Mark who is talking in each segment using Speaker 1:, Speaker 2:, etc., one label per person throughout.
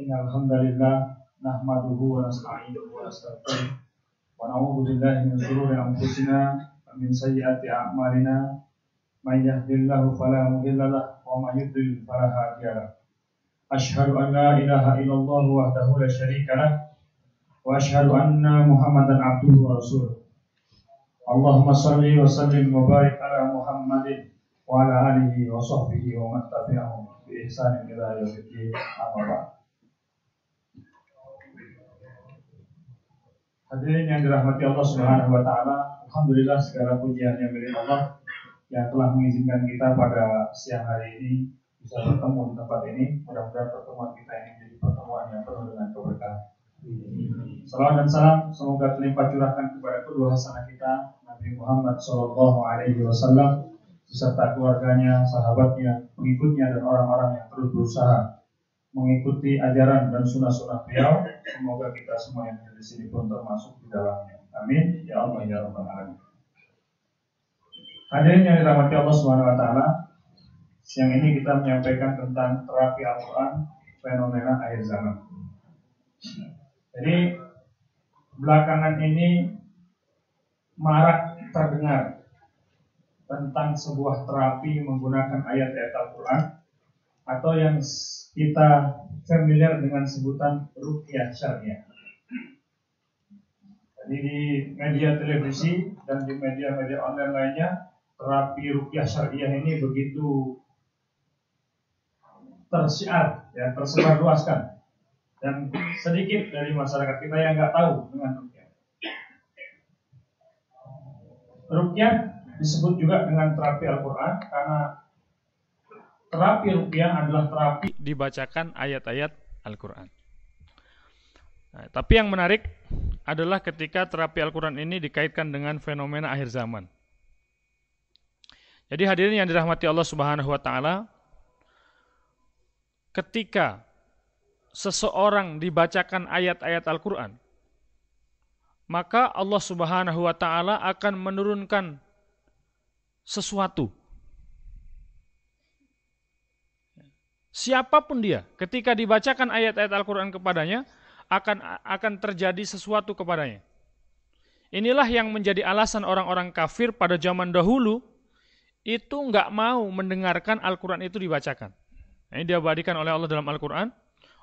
Speaker 1: إن الحمد لله نحمده ونستعينه ونستغفره ونعوذ بالله من شرور أنفسنا ومن سيئات أعمالنا من يهد الله فلا مضل له ومن يضلل فلا هادي له أشهد أن لا إله إلا الله وحده لا شريك له وأشهد أن محمدا عبده ورسوله اللهم صل وسلم وبارك على محمد وعلى آله وصحبه ومن تبعهم بإحسان إلى يوم الدين أما بعد Hadirin yang dirahmati Allah Subhanahu wa taala, alhamdulillah segala pujian yang milik Allah yang telah mengizinkan kita pada siang hari ini bisa bertemu di tempat ini. Mudah-mudahan pertemuan kita ini menjadi pertemuan yang penuh dengan keberkahan. Salam dan salam semoga terlimpah curahkan kepada kedua hasanah kita Nabi Muhammad Shallallahu Alaihi Wasallam beserta keluarganya, sahabatnya, pengikutnya dan orang-orang yang terus berusaha mengikuti ajaran dan sunnah-sunnah beliau. Semoga kita semua yang ada di sini pun termasuk di dalamnya. Amin. Ya Allah ya Rabbal Alamin. Hadirin yang dirahmati Allah Subhanahu Wa Taala, siang ini kita menyampaikan tentang terapi Al-Quran fenomena akhir zaman. Jadi belakangan ini marak terdengar tentang sebuah terapi menggunakan ayat-ayat Al-Quran atau yang kita familiar dengan sebutan rukyah syariah. Jadi di media televisi dan di media-media online lainnya terapi rukyah syariah ini begitu tersiar, ya tersebar luaskan dan sedikit dari masyarakat kita yang nggak tahu dengan rukyah. Rukyah disebut juga dengan terapi Al-Quran karena terapi rukyah adalah terapi
Speaker 2: dibacakan ayat-ayat Al-Quran. Nah, tapi yang menarik adalah ketika terapi Al-Quran ini dikaitkan dengan fenomena akhir zaman. Jadi hadirin yang dirahmati Allah Subhanahu wa taala, ketika seseorang dibacakan ayat-ayat Al-Qur'an, maka Allah Subhanahu wa taala akan menurunkan sesuatu. Siapa pun dia, ketika dibacakan ayat-ayat Al-Qur'an kepadanya, akan akan terjadi sesuatu kepadanya. Inilah yang menjadi alasan orang-orang kafir pada zaman dahulu itu nggak mau mendengarkan Al-Quran itu dibacakan. Ini diabadikan oleh Allah dalam Al-Quran.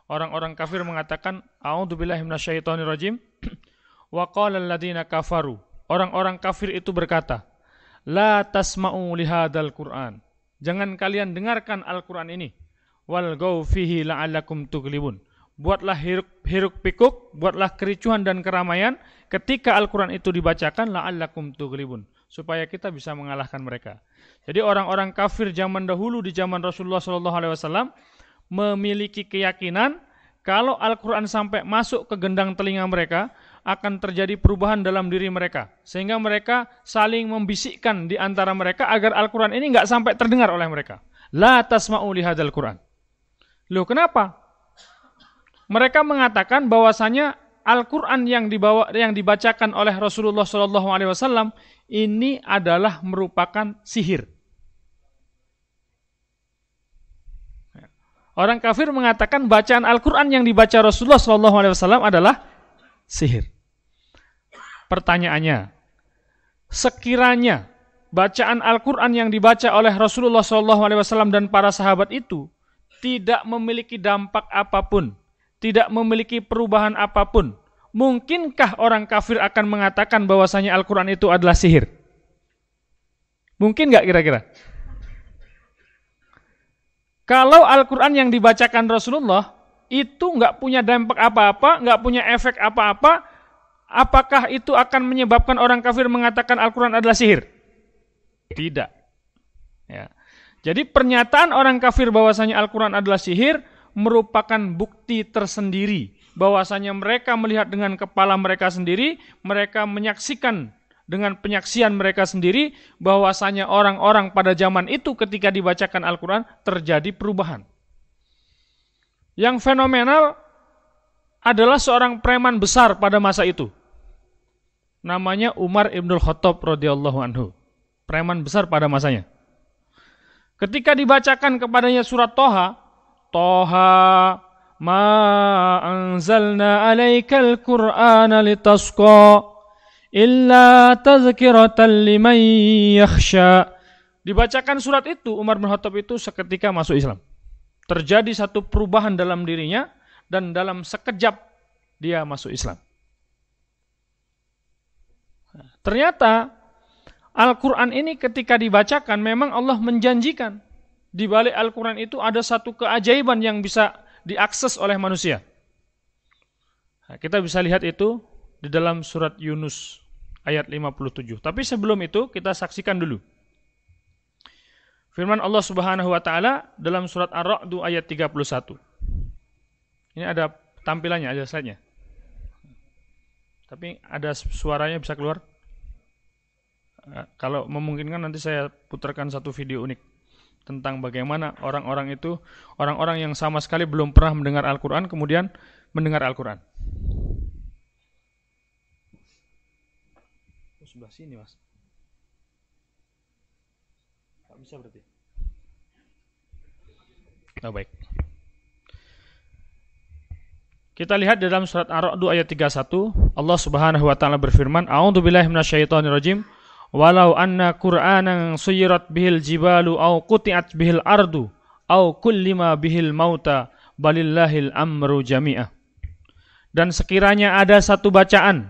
Speaker 2: Orang-orang kafir mengatakan, A'udzubillahi minasyaitonirrajim. Wa qala alladziina kafaru. Orang-orang kafir itu berkata, La tasma'u lihadal Qur'an. Jangan kalian dengarkan Al-Quran ini. Wal fihi la'allakum tuglibun. Buatlah hiruk, hiruk pikuk, buatlah kericuhan dan keramaian ketika Al-Quran itu dibacakan la'allakum tuglibun. Supaya kita bisa mengalahkan mereka. Jadi orang-orang kafir zaman dahulu di zaman Rasulullah SAW memiliki keyakinan kalau Al-Quran sampai masuk ke gendang telinga mereka akan terjadi perubahan dalam diri mereka sehingga mereka saling membisikkan di antara mereka agar Al-Quran ini nggak sampai terdengar oleh mereka. La tasma'u lihadal Quran. Loh kenapa? Mereka mengatakan bahwasanya Al-Quran yang dibawa yang dibacakan oleh Rasulullah SAW ini adalah merupakan sihir. Orang kafir mengatakan bacaan Al-Quran yang dibaca Rasulullah SAW adalah sihir. Pertanyaannya, sekiranya bacaan Al-Quran yang dibaca oleh Rasulullah SAW dan para sahabat itu tidak memiliki dampak apa pun, tidak memiliki perubahan apa pun, mungkinkah orang kafir akan mengatakan bahwasanya Al-Quran itu adalah sihir? Mungkin nggak kira-kira? Kalau Al-Quran yang dibacakan Rasulullah itu nggak punya dampak apa-apa, nggak punya efek apa-apa, apakah itu akan menyebabkan orang kafir mengatakan Al-Quran adalah sihir? Tidak. Ya. Jadi pernyataan orang kafir bahwasanya Al-Quran adalah sihir merupakan bukti tersendiri bahwasanya mereka melihat dengan kepala mereka sendiri, mereka menyaksikan dengan penyaksian mereka sendiri bahwasanya orang-orang pada zaman itu ketika dibacakan Al-Quran terjadi perubahan. Yang fenomenal adalah seorang preman besar pada masa itu. Namanya Umar Ibnul Khattab radhiyallahu anhu. Preman besar pada masanya. Ketika dibacakan kepadanya surat Toha, Toha ma anzalna alaikal qur'ana litasqa illa tazkiratan liman yakhsha. Dibacakan surat itu Umar bin Khattab itu seketika masuk Islam. Terjadi satu perubahan dalam dirinya dan dalam sekejap dia masuk Islam. Ternyata Al-Quran ini ketika dibacakan memang Allah menjanjikan di balik Al-Quran itu ada satu keajaiban yang bisa diakses oleh manusia. Nah, kita bisa lihat itu di dalam surat Yunus ayat 57. Tapi sebelum itu kita saksikan dulu. Firman Allah Subhanahu wa taala dalam surat Ar-Ra'd ayat 31. Ini ada tampilannya, ada slide-nya. Tapi ada suaranya bisa keluar? Nah, kalau memungkinkan nanti saya putarkan satu video unik tentang bagaimana orang-orang itu orang-orang yang sama sekali belum pernah mendengar Al-Qur'an kemudian mendengar Al-Qur'an. Oh, sebelah sini, Mas. Tak bisa berarti. Oh, baik. Kita lihat dalam surat Ar-Ra'd ayat 31, Allah Subhanahu wa taala berfirman, "A'udzubillahi minasyaitonirrajim." Walau anna qur'anan suyirat bihil jibalu au quti'at bihil ardu au kullima bihil mauta balillahil amru jami'ah. Dan sekiranya ada satu bacaan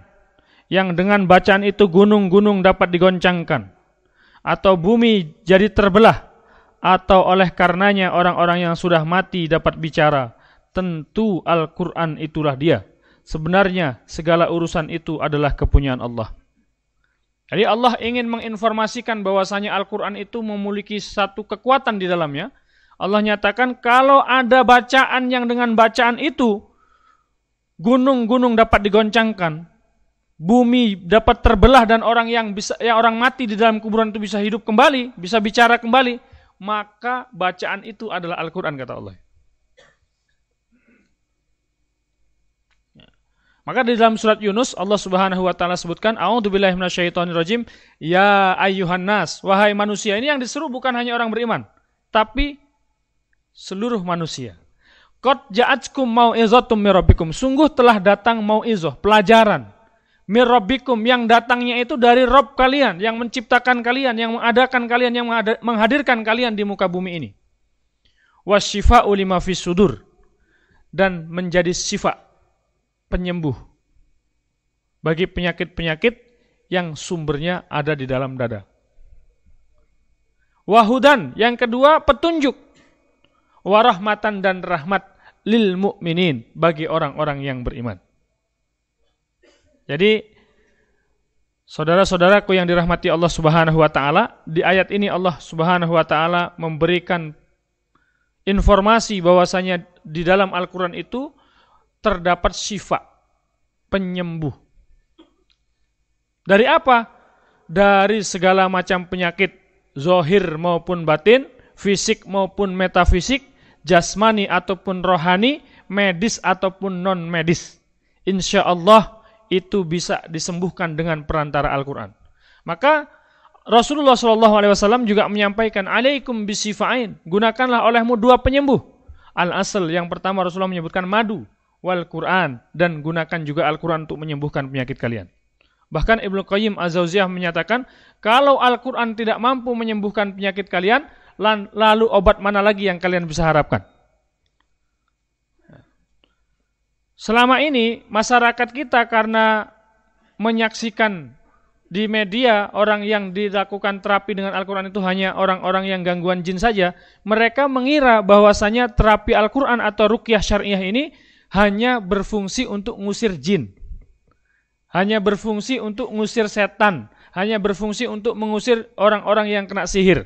Speaker 2: yang dengan bacaan itu gunung-gunung dapat digoncangkan atau bumi jadi terbelah atau oleh karenanya orang-orang yang sudah mati dapat bicara tentu Al-Qur'an itulah dia. Sebenarnya segala urusan itu adalah kepunyaan Allah jadi Allah ingin menginformasikan bahwasanya Al-Quran itu memiliki satu kekuatan di dalamnya. Allah nyatakan kalau ada bacaan yang dengan bacaan itu gunung-gunung dapat digoncangkan, bumi dapat terbelah dan orang yang bisa yang orang mati di dalam kuburan itu bisa hidup kembali, bisa bicara kembali, maka bacaan itu adalah Al-Quran kata Allah. Maka di dalam surat Yunus Allah Subhanahu wa taala sebutkan a'udzubillahi minasyaitonirrajim ya ayyuhan nas wahai manusia ini yang diseru bukan hanya orang beriman tapi seluruh manusia. Qad ja'atkum mau'izatum mir Sungguh telah datang mau'izah, pelajaran mir yang datangnya itu dari Rob kalian yang menciptakan kalian, yang mengadakan kalian, yang menghadirkan kalian di muka bumi ini. Wasyifa'u lima fis sudur dan menjadi sifat penyembuh bagi penyakit-penyakit yang sumbernya ada di dalam dada. Wahudan, yang kedua petunjuk. Warahmatan dan rahmat lil mukminin bagi orang-orang yang beriman. Jadi saudara-saudaraku yang dirahmati Allah Subhanahu wa taala, di ayat ini Allah Subhanahu wa taala memberikan informasi bahwasanya di dalam Al-Qur'an itu terdapat sifat penyembuh. Dari apa? Dari segala macam penyakit zohir maupun batin, fisik maupun metafisik, jasmani ataupun rohani, medis ataupun non medis. Insya Allah itu bisa disembuhkan dengan perantara Al-Quran. Maka Rasulullah SAW juga menyampaikan, Alaikum bisifain, gunakanlah olehmu dua penyembuh. Al-asal yang pertama Rasulullah menyebutkan madu wal Quran dan gunakan juga Al-Quran untuk menyembuhkan penyakit kalian. Bahkan Ibnu Qayyim Az-Zauziyah menyatakan, kalau Al-Quran tidak mampu menyembuhkan penyakit kalian, lalu obat mana lagi yang kalian bisa harapkan? Selama ini masyarakat kita karena menyaksikan di media orang yang dilakukan terapi dengan Al-Quran itu hanya orang-orang yang gangguan jin saja, mereka mengira bahwasanya terapi Al-Quran atau rukyah syariah ini hanya berfungsi untuk ngusir jin. Hanya berfungsi untuk ngusir setan, hanya berfungsi untuk mengusir orang-orang yang kena sihir.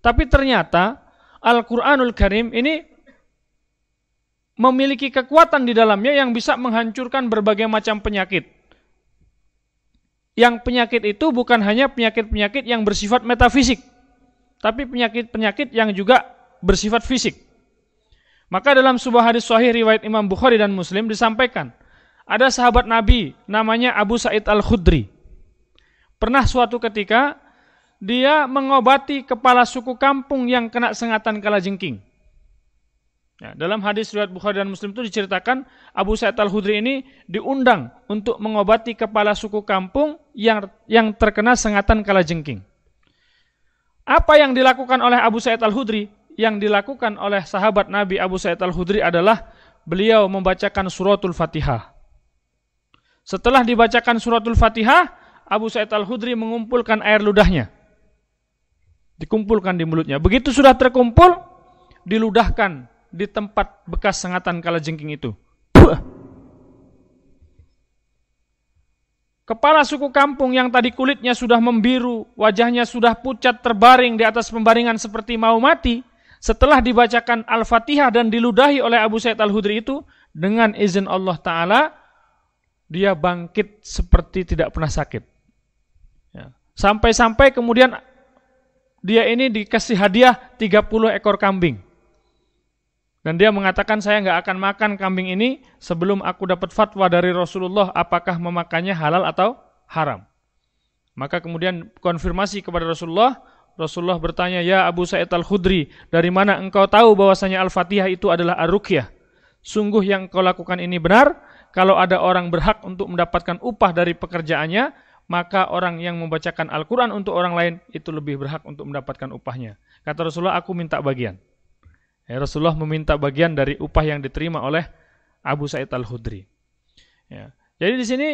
Speaker 2: Tapi ternyata Al-Qur'anul Karim ini memiliki kekuatan di dalamnya yang bisa menghancurkan berbagai macam penyakit. Yang penyakit itu bukan hanya penyakit-penyakit yang bersifat metafisik, tapi penyakit-penyakit yang juga bersifat fisik. Maka dalam sebuah hadis sahih riwayat Imam Bukhari dan Muslim disampaikan, ada sahabat Nabi namanya Abu Sa'id Al-Khudri. Pernah suatu ketika dia mengobati kepala suku kampung yang kena sengatan kalajengking. Ya, dalam hadis riwayat Bukhari dan Muslim itu diceritakan Abu Sa'id Al-Khudri ini diundang untuk mengobati kepala suku kampung yang yang terkena sengatan kalajengking. Apa yang dilakukan oleh Abu Sa'id Al-Khudri? Yang dilakukan oleh sahabat Nabi Abu Sa'id Al-Khudri adalah beliau membacakan suratul Fatihah. Setelah dibacakan suratul Fatihah, Abu Sa'id Al-Khudri mengumpulkan air ludahnya. Dikumpulkan di mulutnya. Begitu sudah terkumpul, diludahkan di tempat bekas sengatan kala jengking itu. Kepala suku kampung yang tadi kulitnya sudah membiru, wajahnya sudah pucat terbaring di atas pembaringan seperti mau mati, setelah dibacakan Al-Fatihah dan diludahi oleh Abu Said Al-Hudri itu, dengan izin Allah Ta'ala, dia bangkit seperti tidak pernah sakit. Ya. Sampai-sampai kemudian dia ini dikasih hadiah 30 ekor kambing. Dan dia mengatakan saya nggak akan makan kambing ini sebelum aku dapat fatwa dari Rasulullah apakah memakannya halal atau haram. Maka kemudian konfirmasi kepada Rasulullah, Rasulullah bertanya, "Ya Abu Sa'id Al-Khudri, dari mana engkau tahu bahwasanya Al-Fatihah itu adalah ar-ruqyah? Sungguh yang engkau lakukan ini benar. Kalau ada orang berhak untuk mendapatkan upah dari pekerjaannya, maka orang yang membacakan Al-Qur'an untuk orang lain itu lebih berhak untuk mendapatkan upahnya." Kata Rasulullah, "Aku minta bagian." Ya, Rasulullah meminta bagian dari upah yang diterima oleh Abu Sa'id Al-Khudri. Ya. Jadi di sini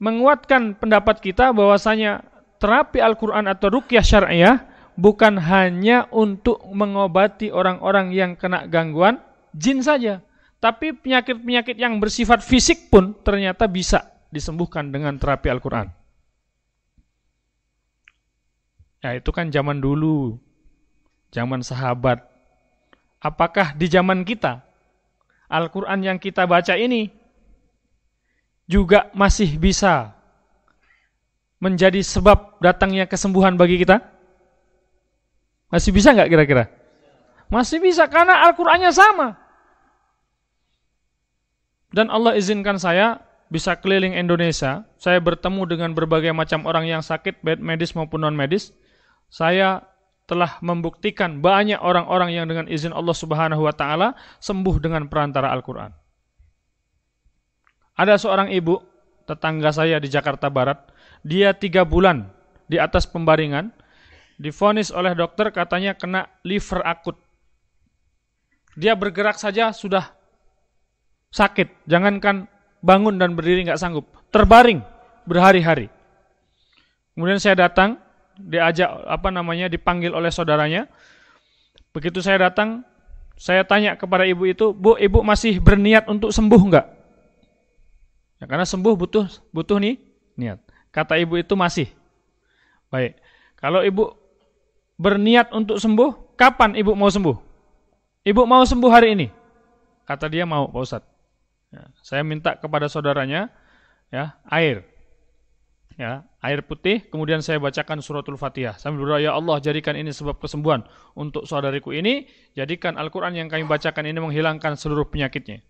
Speaker 2: menguatkan pendapat kita bahwasanya terapi Al-Quran atau rukyah syariah bukan hanya untuk mengobati orang-orang yang kena gangguan jin saja. Tapi penyakit-penyakit yang bersifat fisik pun ternyata bisa disembuhkan dengan terapi Al-Quran. Ya itu kan zaman dulu, zaman sahabat, apakah di zaman kita Al-Quran yang kita baca ini juga masih bisa menjadi sebab datangnya kesembuhan bagi kita? Masih bisa nggak kira-kira? Masih bisa karena Al-Qur'annya sama. Dan Allah izinkan saya bisa keliling Indonesia, saya bertemu dengan berbagai macam orang yang sakit, baik medis maupun non medis. Saya telah membuktikan banyak orang-orang yang dengan izin Allah Subhanahu wa taala sembuh dengan perantara Al-Qur'an. Ada seorang ibu tetangga saya di Jakarta Barat, dia tiga bulan di atas pembaringan, difonis oleh dokter katanya kena liver akut. Dia bergerak saja sudah sakit, jangankan bangun dan berdiri nggak sanggup, terbaring berhari-hari. Kemudian saya datang, diajak apa namanya dipanggil oleh saudaranya. Begitu saya datang, saya tanya kepada ibu itu, "Bu, ibu masih berniat untuk sembuh enggak?" Ya, karena sembuh butuh butuh nih niat. Kata ibu itu masih. Baik. Kalau ibu berniat untuk sembuh, kapan ibu mau sembuh? Ibu mau sembuh hari ini? Kata dia mau, Pak Ustaz. Ya, saya minta kepada saudaranya ya air ya, air putih, kemudian saya bacakan suratul Fatihah. Sambil berdoa, ya Allah jadikan ini sebab kesembuhan untuk saudariku ini, jadikan Al-Quran yang kami bacakan ini menghilangkan seluruh penyakitnya.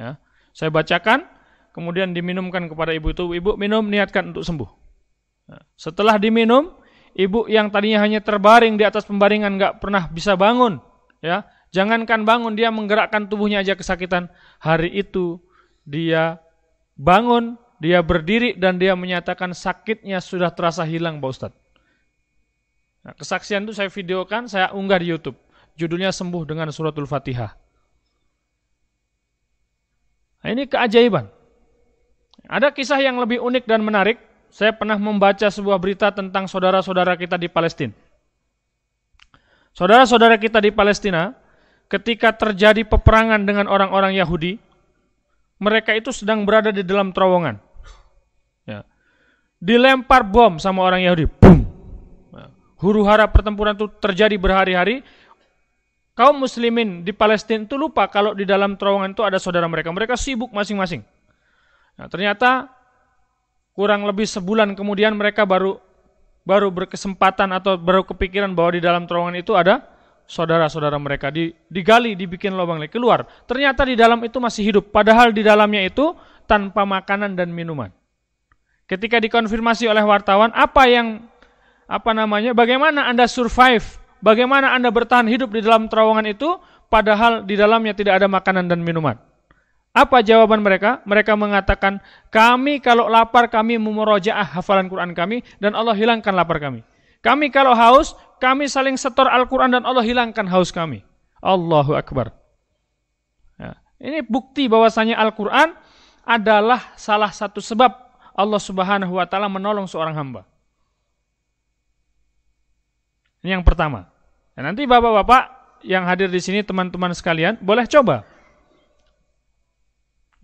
Speaker 2: Ya. Saya bacakan, kemudian diminumkan kepada ibu itu, ibu minum niatkan untuk sembuh. Ya. Setelah diminum, ibu yang tadinya hanya terbaring di atas pembaringan nggak pernah bisa bangun, ya, jangankan bangun dia menggerakkan tubuhnya aja kesakitan. Hari itu dia bangun dia berdiri dan dia menyatakan sakitnya sudah terasa hilang Pak Ustadz. Nah, kesaksian itu saya videokan, saya unggah di Youtube. Judulnya Sembuh dengan Suratul Fatihah. Nah, ini keajaiban. Ada kisah yang lebih unik dan menarik. Saya pernah membaca sebuah berita tentang saudara-saudara kita di Palestina. Saudara-saudara kita di Palestina, ketika terjadi peperangan dengan orang-orang Yahudi, mereka itu sedang berada di dalam terowongan dilempar bom sama orang Yahudi. Boom. Huru hara pertempuran itu terjadi berhari-hari. Kaum muslimin di Palestina itu lupa kalau di dalam terowongan itu ada saudara mereka. Mereka sibuk masing-masing. Nah, ternyata kurang lebih sebulan kemudian mereka baru baru berkesempatan atau baru kepikiran bahwa di dalam terowongan itu ada saudara-saudara mereka di, digali, dibikin lubang lagi keluar. Ternyata di dalam itu masih hidup, padahal di dalamnya itu tanpa makanan dan minuman. Ketika dikonfirmasi oleh wartawan, apa yang apa namanya? Bagaimana Anda survive? Bagaimana Anda bertahan hidup di dalam terowongan itu? padahal di dalamnya tidak ada makanan dan minuman. Apa jawaban mereka? Mereka mengatakan, kami kalau lapar kami memurojaah hafalan Quran kami dan Allah hilangkan lapar kami. Kami kalau haus, kami saling setor Al-Quran dan Allah hilangkan haus kami. Allahu Akbar. Ya. Ini bukti bahwasanya Al-Quran adalah salah satu sebab Allah Subhanahu wa taala menolong seorang hamba. Ini yang pertama. Dan nanti Bapak-bapak yang hadir di sini teman-teman sekalian boleh coba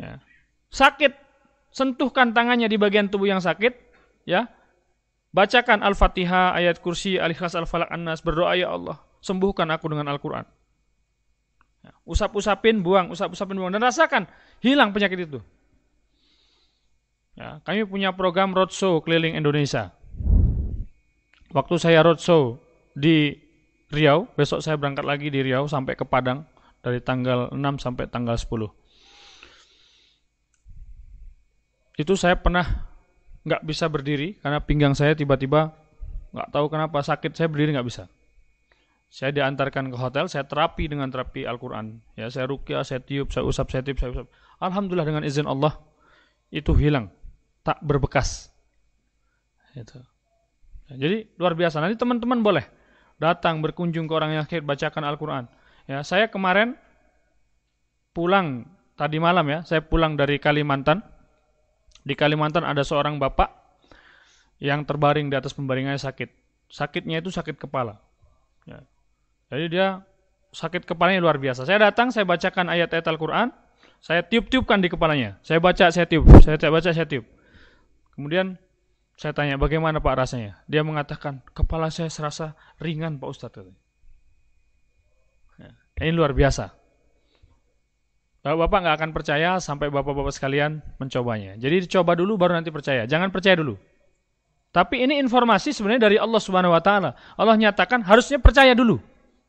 Speaker 2: Ya. Sakit, sentuhkan tangannya di bagian tubuh yang sakit, ya. Bacakan Al-Fatihah, ayat kursi, Al-Ikhlas, Al-Falaq, An-Nas, berdoa ya Allah, sembuhkan aku dengan Al-Qur'an. Ya. Usap-usapin, buang, usap-usapin, buang dan rasakan hilang penyakit itu. Ya, kami punya program roadshow keliling Indonesia. Waktu saya roadshow di Riau, besok saya berangkat lagi di Riau sampai ke Padang dari tanggal 6 sampai tanggal 10. Itu saya pernah nggak bisa berdiri karena pinggang saya tiba-tiba nggak tahu kenapa sakit saya berdiri nggak bisa. Saya diantarkan ke hotel, saya terapi dengan terapi Al-Quran. Ya, saya rukyah, saya tiup, saya usap, saya tiup, saya usap. Alhamdulillah dengan izin Allah itu hilang, tak berbekas. Itu. Ya, jadi luar biasa. Nanti teman-teman boleh datang berkunjung ke orang yang sakit, bacakan Al-Quran. Ya, saya kemarin pulang tadi malam ya, saya pulang dari Kalimantan di Kalimantan ada seorang bapak yang terbaring di atas pembaringannya sakit. Sakitnya itu sakit kepala. Ya. Jadi dia sakit kepalanya luar biasa. Saya datang, saya bacakan ayat-ayat Al-Quran, saya tiup-tiupkan di kepalanya. Saya baca, saya tiup. Saya baca, saya tiup. Kemudian saya tanya, bagaimana Pak rasanya? Dia mengatakan, kepala saya serasa ringan Pak Ustadz. Ya. Ini luar biasa. Bapak-bapak nggak akan percaya sampai bapak-bapak sekalian mencobanya. Jadi dicoba dulu baru nanti percaya. Jangan percaya dulu. Tapi ini informasi sebenarnya dari Allah Subhanahu wa taala. Allah nyatakan harusnya percaya dulu.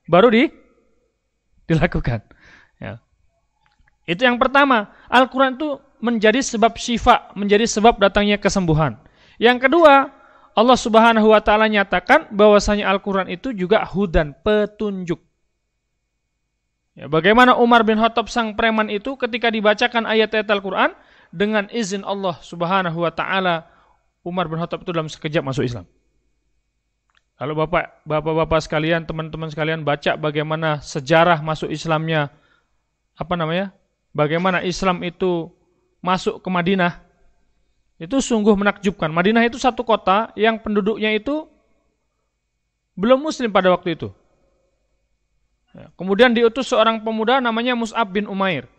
Speaker 2: Baru di dilakukan. Ya. Itu yang pertama. Al-Qur'an itu menjadi sebab syifa, menjadi sebab datangnya kesembuhan. Yang kedua, Allah Subhanahu wa taala nyatakan bahwasanya Al-Qur'an itu juga hudan, petunjuk. Ya, bagaimana Umar bin Khattab sang preman itu ketika dibacakan ayat-ayat Al-Quran dengan izin Allah Subhanahu wa taala Umar bin Khattab itu dalam sekejap masuk Islam. Kalau Bapak Bapak-bapak sekalian, teman-teman sekalian baca bagaimana sejarah masuk Islamnya apa namanya? Bagaimana Islam itu masuk ke Madinah. Itu sungguh menakjubkan. Madinah itu satu kota yang penduduknya itu belum muslim pada waktu itu. Ya, kemudian diutus seorang pemuda namanya Mus'ab bin Umair.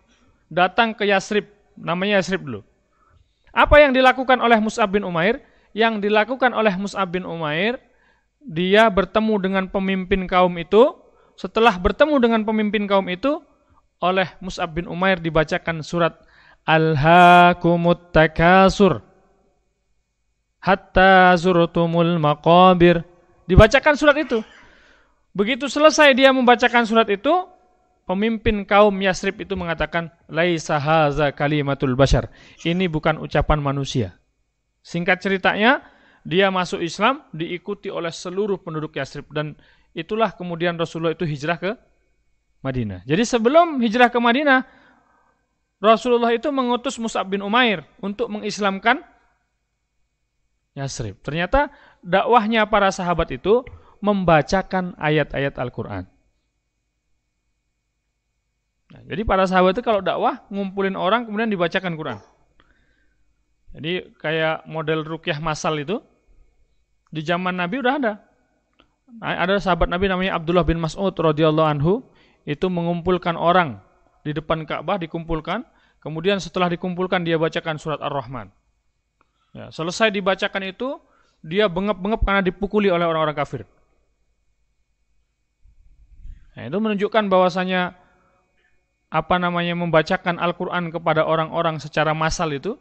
Speaker 2: Datang ke Yasrib, namanya Yasrib dulu. Apa yang dilakukan oleh Mus'ab bin Umair? Yang dilakukan oleh Mus'ab bin Umair, dia bertemu dengan pemimpin kaum itu. Setelah bertemu dengan pemimpin kaum itu, oleh Mus'ab bin Umair dibacakan surat Al-Hakumut Takasur Hatta zurtumul maqabir. Dibacakan surat itu. Begitu selesai dia membacakan surat itu, pemimpin kaum Yasrib itu mengatakan, Laisa haza kalimatul bashar. Ini bukan ucapan manusia. Singkat ceritanya, dia masuk Islam diikuti oleh seluruh penduduk Yasrib dan itulah kemudian Rasulullah itu hijrah ke Madinah. Jadi sebelum hijrah ke Madinah, Rasulullah itu mengutus Mus'ab bin Umair untuk mengislamkan Yasrib. Ternyata dakwahnya para sahabat itu membacakan ayat-ayat Al-Quran. Nah, jadi para sahabat itu kalau dakwah ngumpulin orang kemudian dibacakan Quran. Jadi kayak model rukyah masal itu di zaman Nabi udah ada. Nah, ada sahabat Nabi namanya Abdullah bin Mas'ud radhiyallahu anhu itu mengumpulkan orang di depan Ka'bah dikumpulkan, kemudian setelah dikumpulkan dia bacakan surat Ar-Rahman. Ya, selesai dibacakan itu dia bengep-bengep karena dipukuli oleh orang-orang kafir. Nah, itu menunjukkan bahwasanya apa namanya membacakan Al-Qur'an kepada orang-orang secara massal itu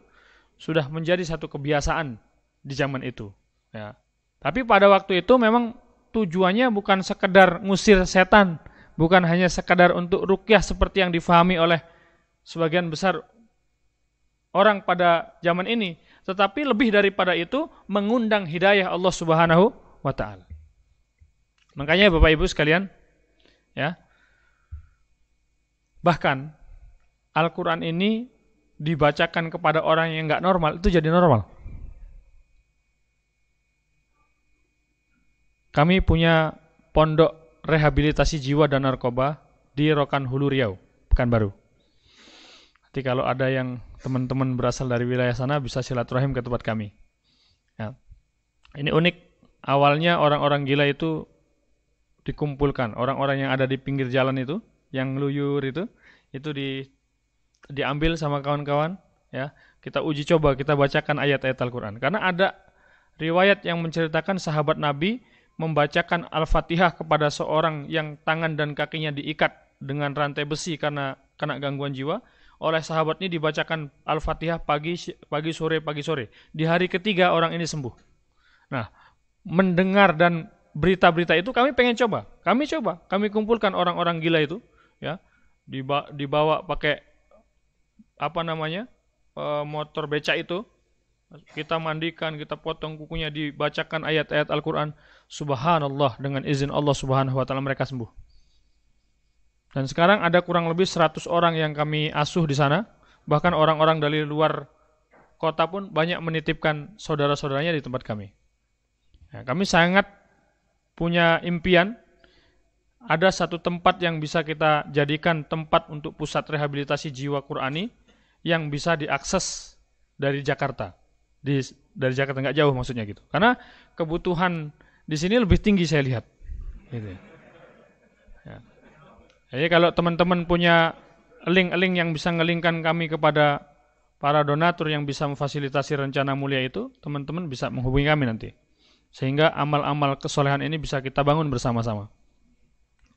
Speaker 2: sudah menjadi satu kebiasaan di zaman itu, ya. Tapi pada waktu itu memang tujuannya bukan sekedar ngusir setan, bukan hanya sekedar untuk rukyah seperti yang difahami oleh sebagian besar orang pada zaman ini, tetapi lebih daripada itu mengundang hidayah Allah Subhanahu wa taala. Makanya Bapak Ibu sekalian, Ya. Bahkan Al-Quran ini dibacakan kepada orang yang nggak normal itu jadi normal. Kami punya pondok rehabilitasi jiwa dan narkoba di Rokan Hulu Riau, Pekanbaru. Jadi kalau ada yang teman-teman berasal dari wilayah sana bisa silaturahim ke tempat kami. Ya. Ini unik. Awalnya orang-orang gila itu dikumpulkan, orang-orang yang ada di pinggir jalan itu, yang luyur itu, itu di diambil sama kawan-kawan, ya. Kita uji coba, kita bacakan ayat-ayat Al-Qur'an. Karena ada riwayat yang menceritakan sahabat Nabi membacakan Al-Fatihah kepada seorang yang tangan dan kakinya diikat dengan rantai besi karena kena gangguan jiwa, oleh sahabat ini dibacakan Al-Fatihah pagi pagi sore pagi sore. Di hari ketiga orang ini sembuh. Nah, mendengar dan berita-berita itu kami pengen coba. Kami coba, kami kumpulkan orang-orang gila itu, ya, dibawa, pakai apa namanya? E, motor becak itu kita mandikan, kita potong kukunya, dibacakan ayat-ayat Al-Quran. Subhanallah, dengan izin Allah subhanahu wa ta'ala mereka sembuh. Dan sekarang ada kurang lebih 100 orang yang kami asuh di sana. Bahkan orang-orang dari luar kota pun banyak menitipkan saudara-saudaranya di tempat kami. Ya, kami sangat punya impian ada satu tempat yang bisa kita jadikan tempat untuk pusat rehabilitasi jiwa Qurani yang bisa diakses dari Jakarta di dari Jakarta nggak jauh maksudnya gitu. Karena kebutuhan di sini lebih tinggi saya lihat. Gitu. Ya. Jadi kalau teman-teman punya link-link yang bisa ngelingkan kami kepada para donatur yang bisa memfasilitasi rencana mulia itu, teman-teman bisa menghubungi kami nanti. Sehingga amal-amal kesolehan ini bisa kita bangun bersama-sama.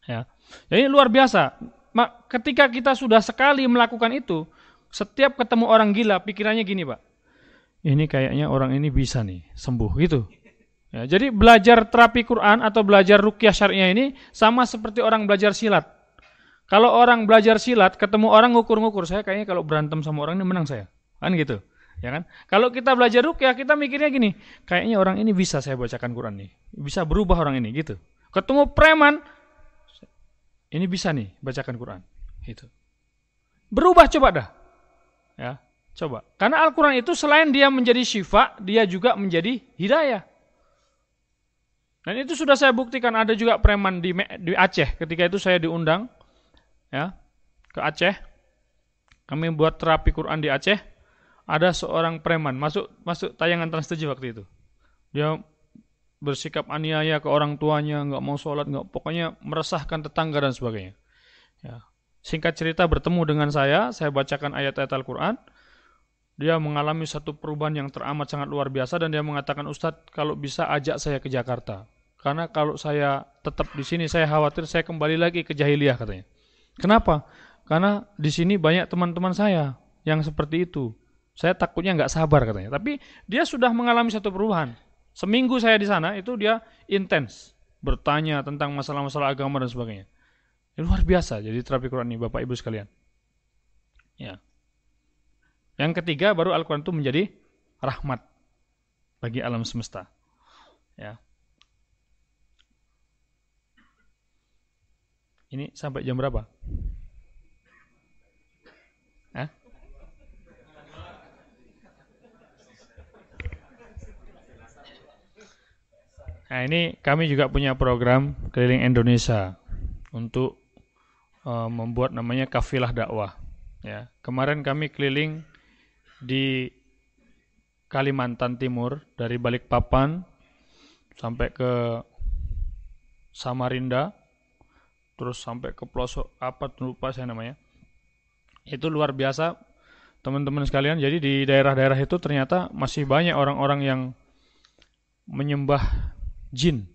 Speaker 2: Ya. Jadi luar biasa. Ketika kita sudah sekali melakukan itu, setiap ketemu orang gila, pikirannya gini, Pak ini kayaknya orang ini bisa nih sembuh gitu. Ya, jadi belajar terapi Quran atau belajar rukyah syariah ini sama seperti orang belajar silat. Kalau orang belajar silat ketemu orang ngukur-ngukur, saya kayaknya kalau berantem sama orang ini menang saya. Kan gitu. Ya kan? Kalau kita belajar rukyah kita mikirnya gini, kayaknya orang ini bisa saya bacakan Quran nih. Bisa berubah orang ini gitu. Ketemu preman ini bisa nih bacakan Quran. Gitu. Berubah coba dah. Ya. Coba. Karena Al-Quran itu selain dia menjadi syifa, dia juga menjadi hidayah. Dan itu sudah saya buktikan ada juga preman di, di Aceh. Ketika itu saya diundang ya ke Aceh. Kami buat terapi Quran di Aceh. Ada seorang preman masuk masuk tayangan Trans waktu itu. Dia bersikap aniaya ke orang tuanya, nggak mau sholat, nggak pokoknya meresahkan tetangga dan sebagainya. Ya. Singkat cerita bertemu dengan saya, saya bacakan ayat-ayat Al-Quran dia mengalami satu perubahan yang teramat sangat luar biasa dan dia mengatakan Ustadz kalau bisa ajak saya ke Jakarta karena kalau saya tetap di sini saya khawatir saya kembali lagi ke jahiliyah katanya. Kenapa? Karena di sini banyak teman-teman saya yang seperti itu. Saya takutnya nggak sabar katanya. Tapi dia sudah mengalami satu perubahan. Seminggu saya di sana itu dia intens bertanya tentang masalah-masalah agama dan sebagainya. Ya, luar biasa jadi terapi Quran ini Bapak Ibu sekalian. Ya. Yang ketiga baru Al-Quran itu menjadi rahmat bagi alam semesta. Ya. Ini sampai jam berapa? Nah ini kami juga punya program keliling Indonesia untuk uh, membuat namanya kafilah dakwah. Ya, kemarin kami keliling di Kalimantan Timur dari Balikpapan sampai ke Samarinda terus sampai ke pelosok apa lupa saya namanya itu luar biasa teman-teman sekalian jadi di daerah-daerah itu ternyata masih banyak orang-orang yang menyembah jin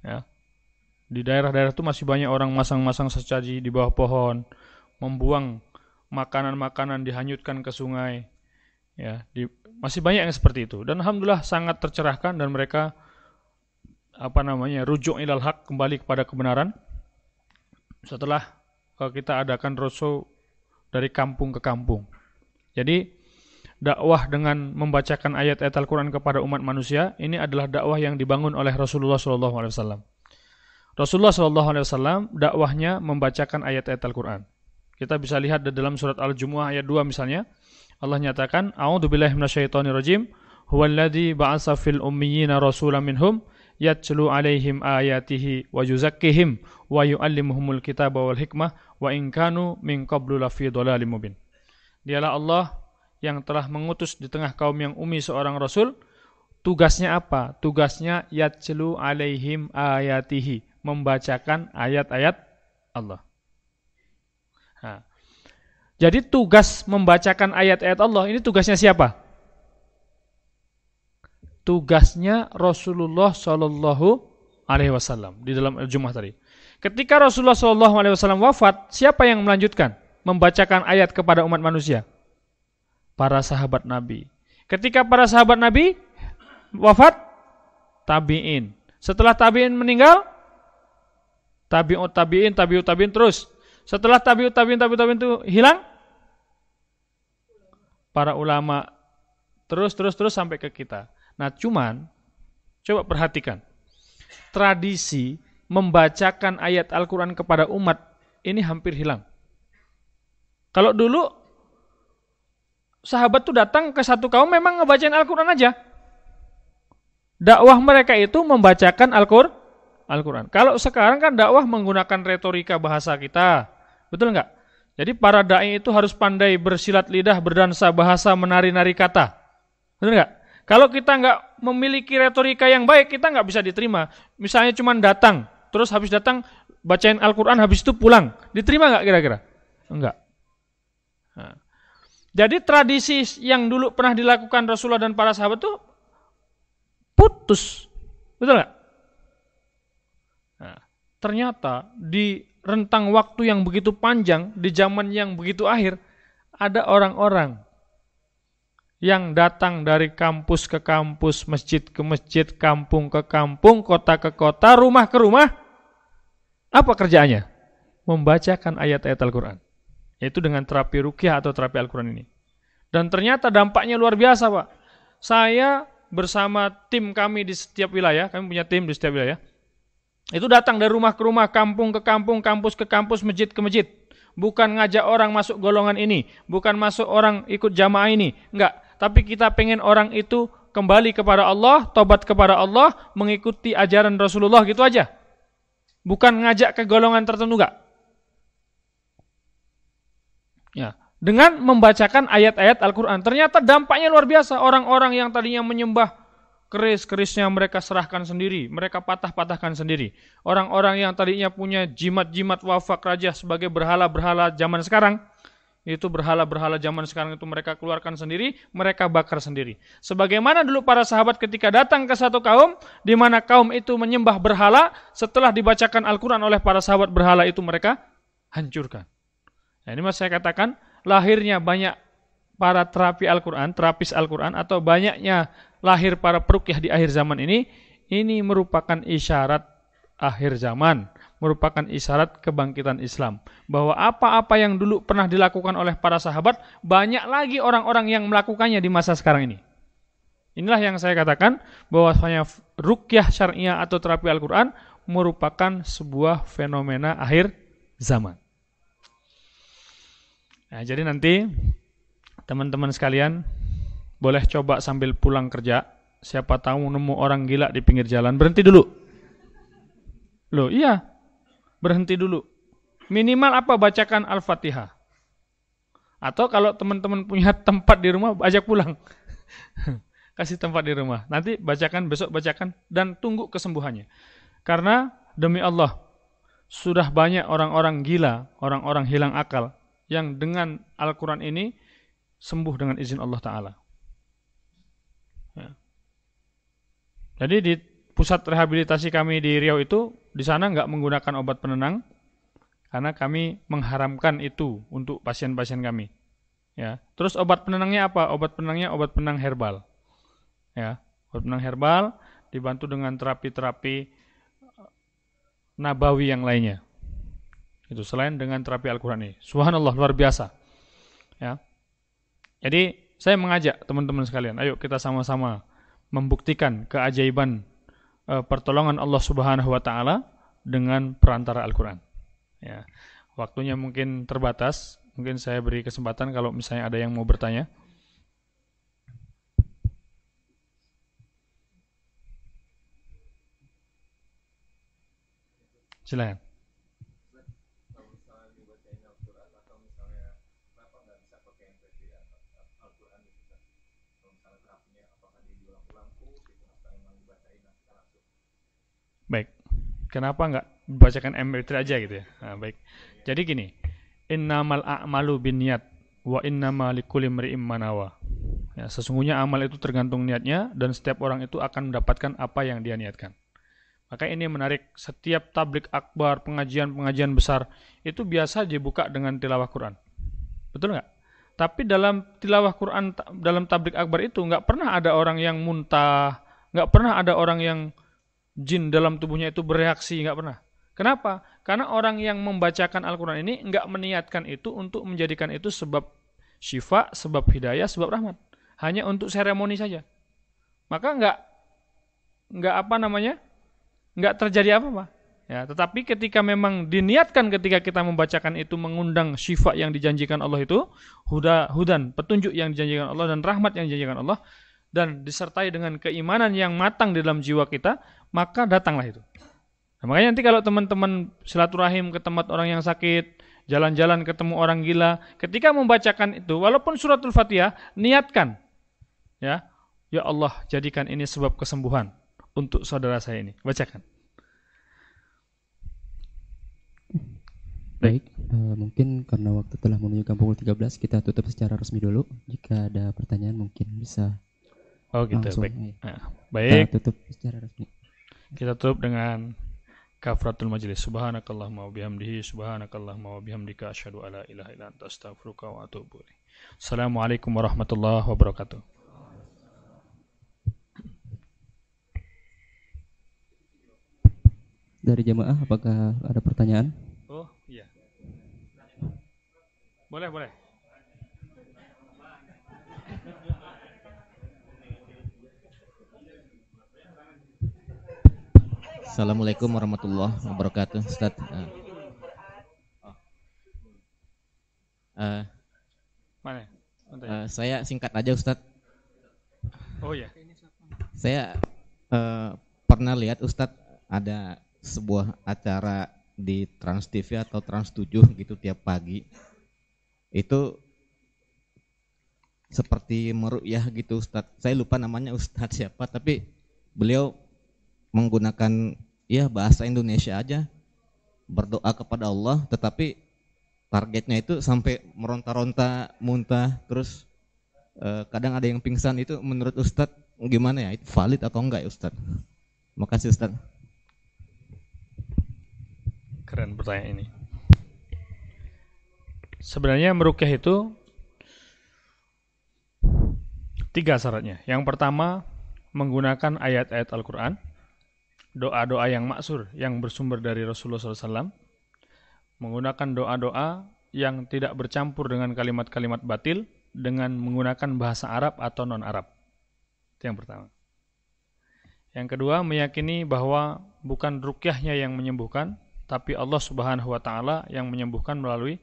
Speaker 2: ya di daerah-daerah itu masih banyak orang masang-masang secaji di bawah pohon membuang makanan-makanan dihanyutkan ke sungai. Ya, di, masih banyak yang seperti itu. Dan alhamdulillah sangat tercerahkan dan mereka apa namanya rujuk ilal hak kembali kepada kebenaran setelah kita adakan roadshow dari kampung ke kampung. Jadi dakwah dengan membacakan ayat-ayat Al-Quran kepada umat manusia ini adalah dakwah yang dibangun oleh Rasulullah SAW. Rasulullah SAW dakwahnya membacakan ayat-ayat Al-Quran. Kita bisa lihat di dalam surat Al-Jumu'ah ayat 2 misalnya. Allah nyatakan, A'udzubillahi minasyaitonirrajim. Huwallazi ba'asa fil ummiyina rasulan minhum yatlu alaihim ayatihi wa yuzakkihim wa yu'allimuhumul kitaba wal hikmah wa in kanu min qablu lafi dhalalim mubin. Dialah Allah yang telah mengutus di tengah kaum yang umi seorang rasul. Tugasnya apa? Tugasnya yatlu alaihim ayatihi, membacakan ayat-ayat Allah. Nah, jadi tugas membacakan ayat-ayat Allah ini tugasnya siapa? Tugasnya Rasulullah Shallallahu Alaihi Wasallam di dalam Jumat tadi. Ketika Rasulullah Shallallahu Alaihi Wasallam wafat, siapa yang melanjutkan membacakan ayat kepada umat manusia? Para sahabat Nabi. Ketika para sahabat Nabi wafat, tabiin. Setelah tabiin meninggal, tabiut tabiin, tabiut tabiin terus setelah tabiut tabiin tabiut tabiin itu hilang, para ulama terus terus terus sampai ke kita. Nah, cuman coba perhatikan. Tradisi membacakan ayat Al-Qur'an kepada umat ini hampir hilang. Kalau dulu sahabat tuh datang ke satu kaum memang ngebacain Al-Qur'an aja. Dakwah mereka itu membacakan Al-Qur'an. Al-Quran. Kalau sekarang kan dakwah menggunakan retorika bahasa kita, Betul nggak? Jadi para dai itu harus pandai bersilat lidah, berdansa bahasa, menari-nari kata. Betul nggak? Kalau kita nggak memiliki retorika yang baik, kita nggak bisa diterima. Misalnya cuma datang, terus habis datang bacain Al-Quran, habis itu pulang. Diterima nggak kira-kira? Enggak. Nah. Jadi tradisi yang dulu pernah dilakukan Rasulullah dan para sahabat itu putus. Betul nggak? Nah, ternyata di rentang waktu yang begitu panjang, di zaman yang begitu akhir, ada orang-orang yang datang dari kampus ke kampus, masjid ke masjid, kampung ke kampung, kota ke kota, rumah ke rumah. Apa kerjaannya? Membacakan ayat-ayat Al-Quran. Yaitu dengan terapi rukyah atau terapi Al-Quran ini. Dan ternyata dampaknya luar biasa Pak. Saya bersama tim kami di setiap wilayah, kami punya tim di setiap wilayah, itu datang dari rumah ke rumah, kampung ke kampung, kampus ke kampus, masjid ke masjid. Bukan ngajak orang masuk golongan ini, bukan masuk orang ikut jamaah ini, enggak. Tapi kita pengen orang itu kembali kepada Allah, tobat kepada Allah, mengikuti ajaran Rasulullah gitu aja. Bukan ngajak ke golongan tertentu enggak. Ya, dengan membacakan ayat-ayat Al-Qur'an. Ternyata dampaknya luar biasa. Orang-orang yang tadinya menyembah keris-kerisnya mereka serahkan sendiri, mereka patah-patahkan sendiri. Orang-orang yang tadinya punya jimat-jimat wafak raja sebagai berhala-berhala zaman sekarang, itu berhala-berhala zaman sekarang itu mereka keluarkan sendiri, mereka bakar sendiri. Sebagaimana dulu para sahabat ketika datang ke satu kaum, di mana kaum itu menyembah berhala, setelah dibacakan Al-Quran oleh para sahabat berhala itu mereka hancurkan. Nah, ini mas saya katakan, lahirnya banyak para terapi Al-Quran, terapis Al-Quran, atau banyaknya lahir para perukyah di akhir zaman ini, ini merupakan isyarat akhir zaman, merupakan isyarat kebangkitan Islam. Bahwa apa-apa yang dulu pernah dilakukan oleh para sahabat, banyak lagi orang-orang yang melakukannya di masa sekarang ini. Inilah yang saya katakan bahwasanya rukyah syariah atau terapi Al-Quran merupakan sebuah fenomena akhir zaman. Nah, jadi nanti teman-teman sekalian boleh coba sambil pulang kerja, siapa tahu nemu orang gila di pinggir jalan, berhenti dulu. Loh, iya. Berhenti dulu. Minimal apa? Bacakan Al-Fatihah. Atau kalau teman-teman punya tempat di rumah, ajak pulang. Kasih tempat di rumah. Nanti bacakan, besok bacakan, dan tunggu kesembuhannya. Karena demi Allah, sudah banyak orang-orang gila, orang-orang hilang akal, yang dengan Al-Quran ini sembuh dengan izin Allah Ta'ala. Ya. Jadi di pusat rehabilitasi kami di Riau itu di sana nggak menggunakan obat penenang karena kami mengharamkan itu untuk pasien-pasien kami. Ya, terus obat penenangnya apa? Obat penenangnya obat penenang herbal. Ya, obat penenang herbal dibantu dengan terapi-terapi eh, nabawi yang lainnya. Itu selain dengan terapi Al-Qur'an ini. Subhanallah luar biasa. Ya. Jadi saya mengajak teman-teman sekalian, ayo kita sama-sama membuktikan keajaiban e, pertolongan Allah Subhanahu wa taala dengan perantara Al-Qur'an. Ya. Waktunya mungkin terbatas. Mungkin saya beri kesempatan kalau misalnya ada yang mau bertanya. Silakan. Baik. Kenapa nggak bacakan MP3 aja gitu ya? Nah, baik. Jadi gini, innamal a'malu niat wa innama likulli imri'in manawa. Ya, sesungguhnya amal itu tergantung niatnya dan setiap orang itu akan mendapatkan apa yang dia niatkan. Maka ini menarik, setiap tablik akbar, pengajian-pengajian besar itu biasa dibuka dengan tilawah Quran. Betul nggak? Tapi dalam tilawah Quran, dalam tablik akbar itu nggak pernah ada orang yang muntah, nggak pernah ada orang yang jin dalam tubuhnya itu bereaksi, nggak pernah. Kenapa? Karena orang yang membacakan Al-Quran ini nggak meniatkan itu untuk menjadikan itu sebab syifa, sebab hidayah, sebab rahmat. Hanya untuk seremoni saja. Maka nggak nggak apa namanya? nggak terjadi apa-apa. Ya, tetapi ketika memang diniatkan ketika kita membacakan itu mengundang syifa yang dijanjikan Allah itu, huda hudan, petunjuk yang dijanjikan Allah dan rahmat yang dijanjikan Allah dan disertai dengan keimanan yang matang di dalam jiwa kita, maka datanglah itu. Nah, makanya nanti kalau teman-teman silaturahim ke tempat orang yang sakit, jalan-jalan ketemu orang gila, ketika membacakan itu, walaupun suratul Fatihah, niatkan, ya, ya Allah jadikan ini sebab kesembuhan untuk saudara saya ini. Bacakan.
Speaker 3: Baik, uh, mungkin karena waktu telah menunjukkan pukul 13, kita tutup secara resmi dulu. Jika ada pertanyaan mungkin bisa
Speaker 2: Oh gitu, langsung, baik. Ya. Nah, baik.
Speaker 3: Kita tutup secara resmi.
Speaker 2: Kita tutup dengan kafratul majlis. Subhanakallahumma wa bihamdihi subhanakallahumma wa bihamdika asyhadu alla ilaha illa anta astaghfiruka wa atubu ilaik. Assalamualaikum warahmatullahi wabarakatuh.
Speaker 3: Dari jamaah apakah ada pertanyaan?
Speaker 2: Oh, iya. Boleh, boleh.
Speaker 4: Assalamualaikum warahmatullahi wabarakatuh, Ustaz. Uh, uh,
Speaker 2: Mana?
Speaker 4: Uh, saya singkat aja, Ustaz.
Speaker 2: Oh ya.
Speaker 4: Saya uh, pernah lihat Ustaz ada sebuah acara di Trans TV atau Trans 7 gitu tiap pagi. Itu seperti meru'yah gitu Ustaz. Saya lupa namanya Ustaz siapa tapi beliau menggunakan ya bahasa Indonesia aja. Berdoa kepada Allah tetapi targetnya itu sampai meronta-ronta muntah terus eh, kadang ada yang pingsan. Itu menurut Ustadz gimana ya? Itu valid atau enggak ya Ustadz? Makasih Ustadz.
Speaker 2: Keren pertanyaan ini sebenarnya merukyah itu tiga syaratnya yang pertama menggunakan ayat-ayat Al-Quran doa-doa yang maksur yang bersumber dari Rasulullah SAW, menggunakan doa-doa yang tidak bercampur dengan kalimat-kalimat batil dengan menggunakan bahasa Arab atau non-Arab. Itu yang pertama. Yang kedua, meyakini bahwa bukan rukyahnya yang menyembuhkan, tapi Allah Subhanahu wa taala yang menyembuhkan melalui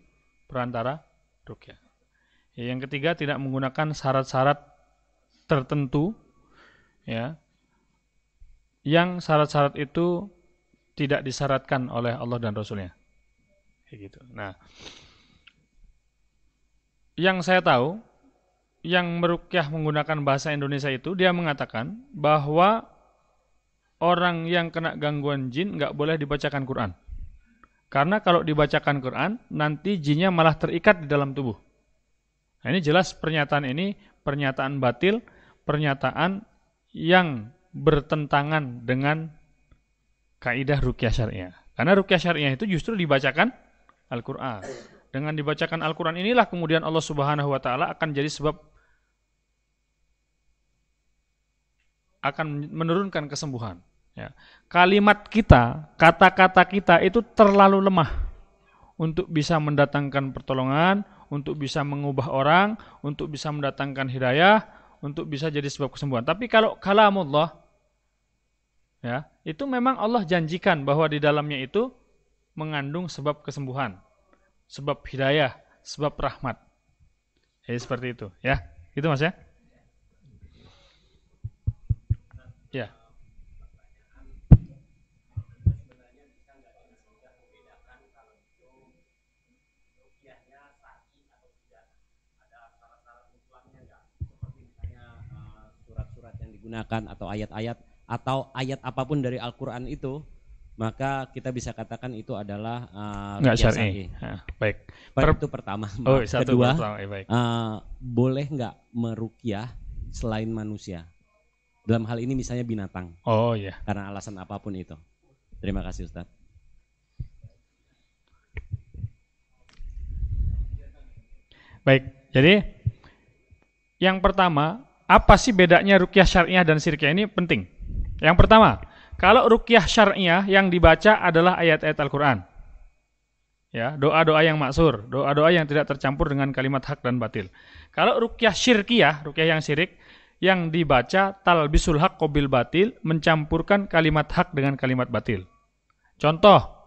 Speaker 2: perantara rukyah. Yang ketiga, tidak menggunakan syarat-syarat tertentu ya yang syarat-syarat itu tidak disyaratkan oleh Allah dan Rasulnya. Kayak gitu. Nah, yang saya tahu, yang merukyah menggunakan bahasa Indonesia itu, dia mengatakan bahwa orang yang kena gangguan jin nggak boleh dibacakan Quran. Karena kalau dibacakan Quran, nanti jinnya malah terikat di dalam tubuh. Nah, ini jelas pernyataan ini, pernyataan batil, pernyataan yang bertentangan dengan kaidah rukyah syariah. Karena rukyah syariah itu justru dibacakan Al-Qur'an. Dengan dibacakan Al-Qur'an inilah kemudian Allah Subhanahu wa taala akan jadi sebab akan menurunkan kesembuhan. Ya. Kalimat kita, kata-kata kita itu terlalu lemah untuk bisa mendatangkan pertolongan, untuk bisa mengubah orang, untuk bisa mendatangkan hidayah, untuk bisa jadi sebab kesembuhan. Tapi kalau kalamullah ya, itu memang Allah janjikan bahwa di dalamnya itu mengandung sebab kesembuhan. sebab hidayah, sebab rahmat. Jadi seperti itu, ya. Itu Mas ya? Ya.
Speaker 5: Digunakan atau ayat-ayat atau ayat apa pun dari Al-Qur'an itu maka kita bisa katakan itu adalah uh, ruqyah
Speaker 2: syar'i. Nah, baik.
Speaker 5: Per, itu pertama.
Speaker 2: Oh, satu
Speaker 5: Kedua,
Speaker 2: pertama, eh, baik.
Speaker 5: uh, boleh nggak merukyah selain manusia? Dalam hal ini misalnya binatang,
Speaker 2: Oh iya.
Speaker 5: karena alasan apa pun itu. Terima kasih Ustadz.
Speaker 2: Baik. Jadi yang pertama, apa sih bedanya rukyah syariah dan sirkiyah ini penting. Yang pertama, kalau rukyah syariah yang dibaca adalah ayat-ayat Al-Qur'an. Ya, doa-doa yang maksur, doa-doa yang tidak tercampur dengan kalimat hak dan batil. Kalau rukyah syirkiyah, rukyah yang syirik, yang dibaca talbisul hak qabil batil, mencampurkan kalimat hak dengan kalimat batil. Contoh,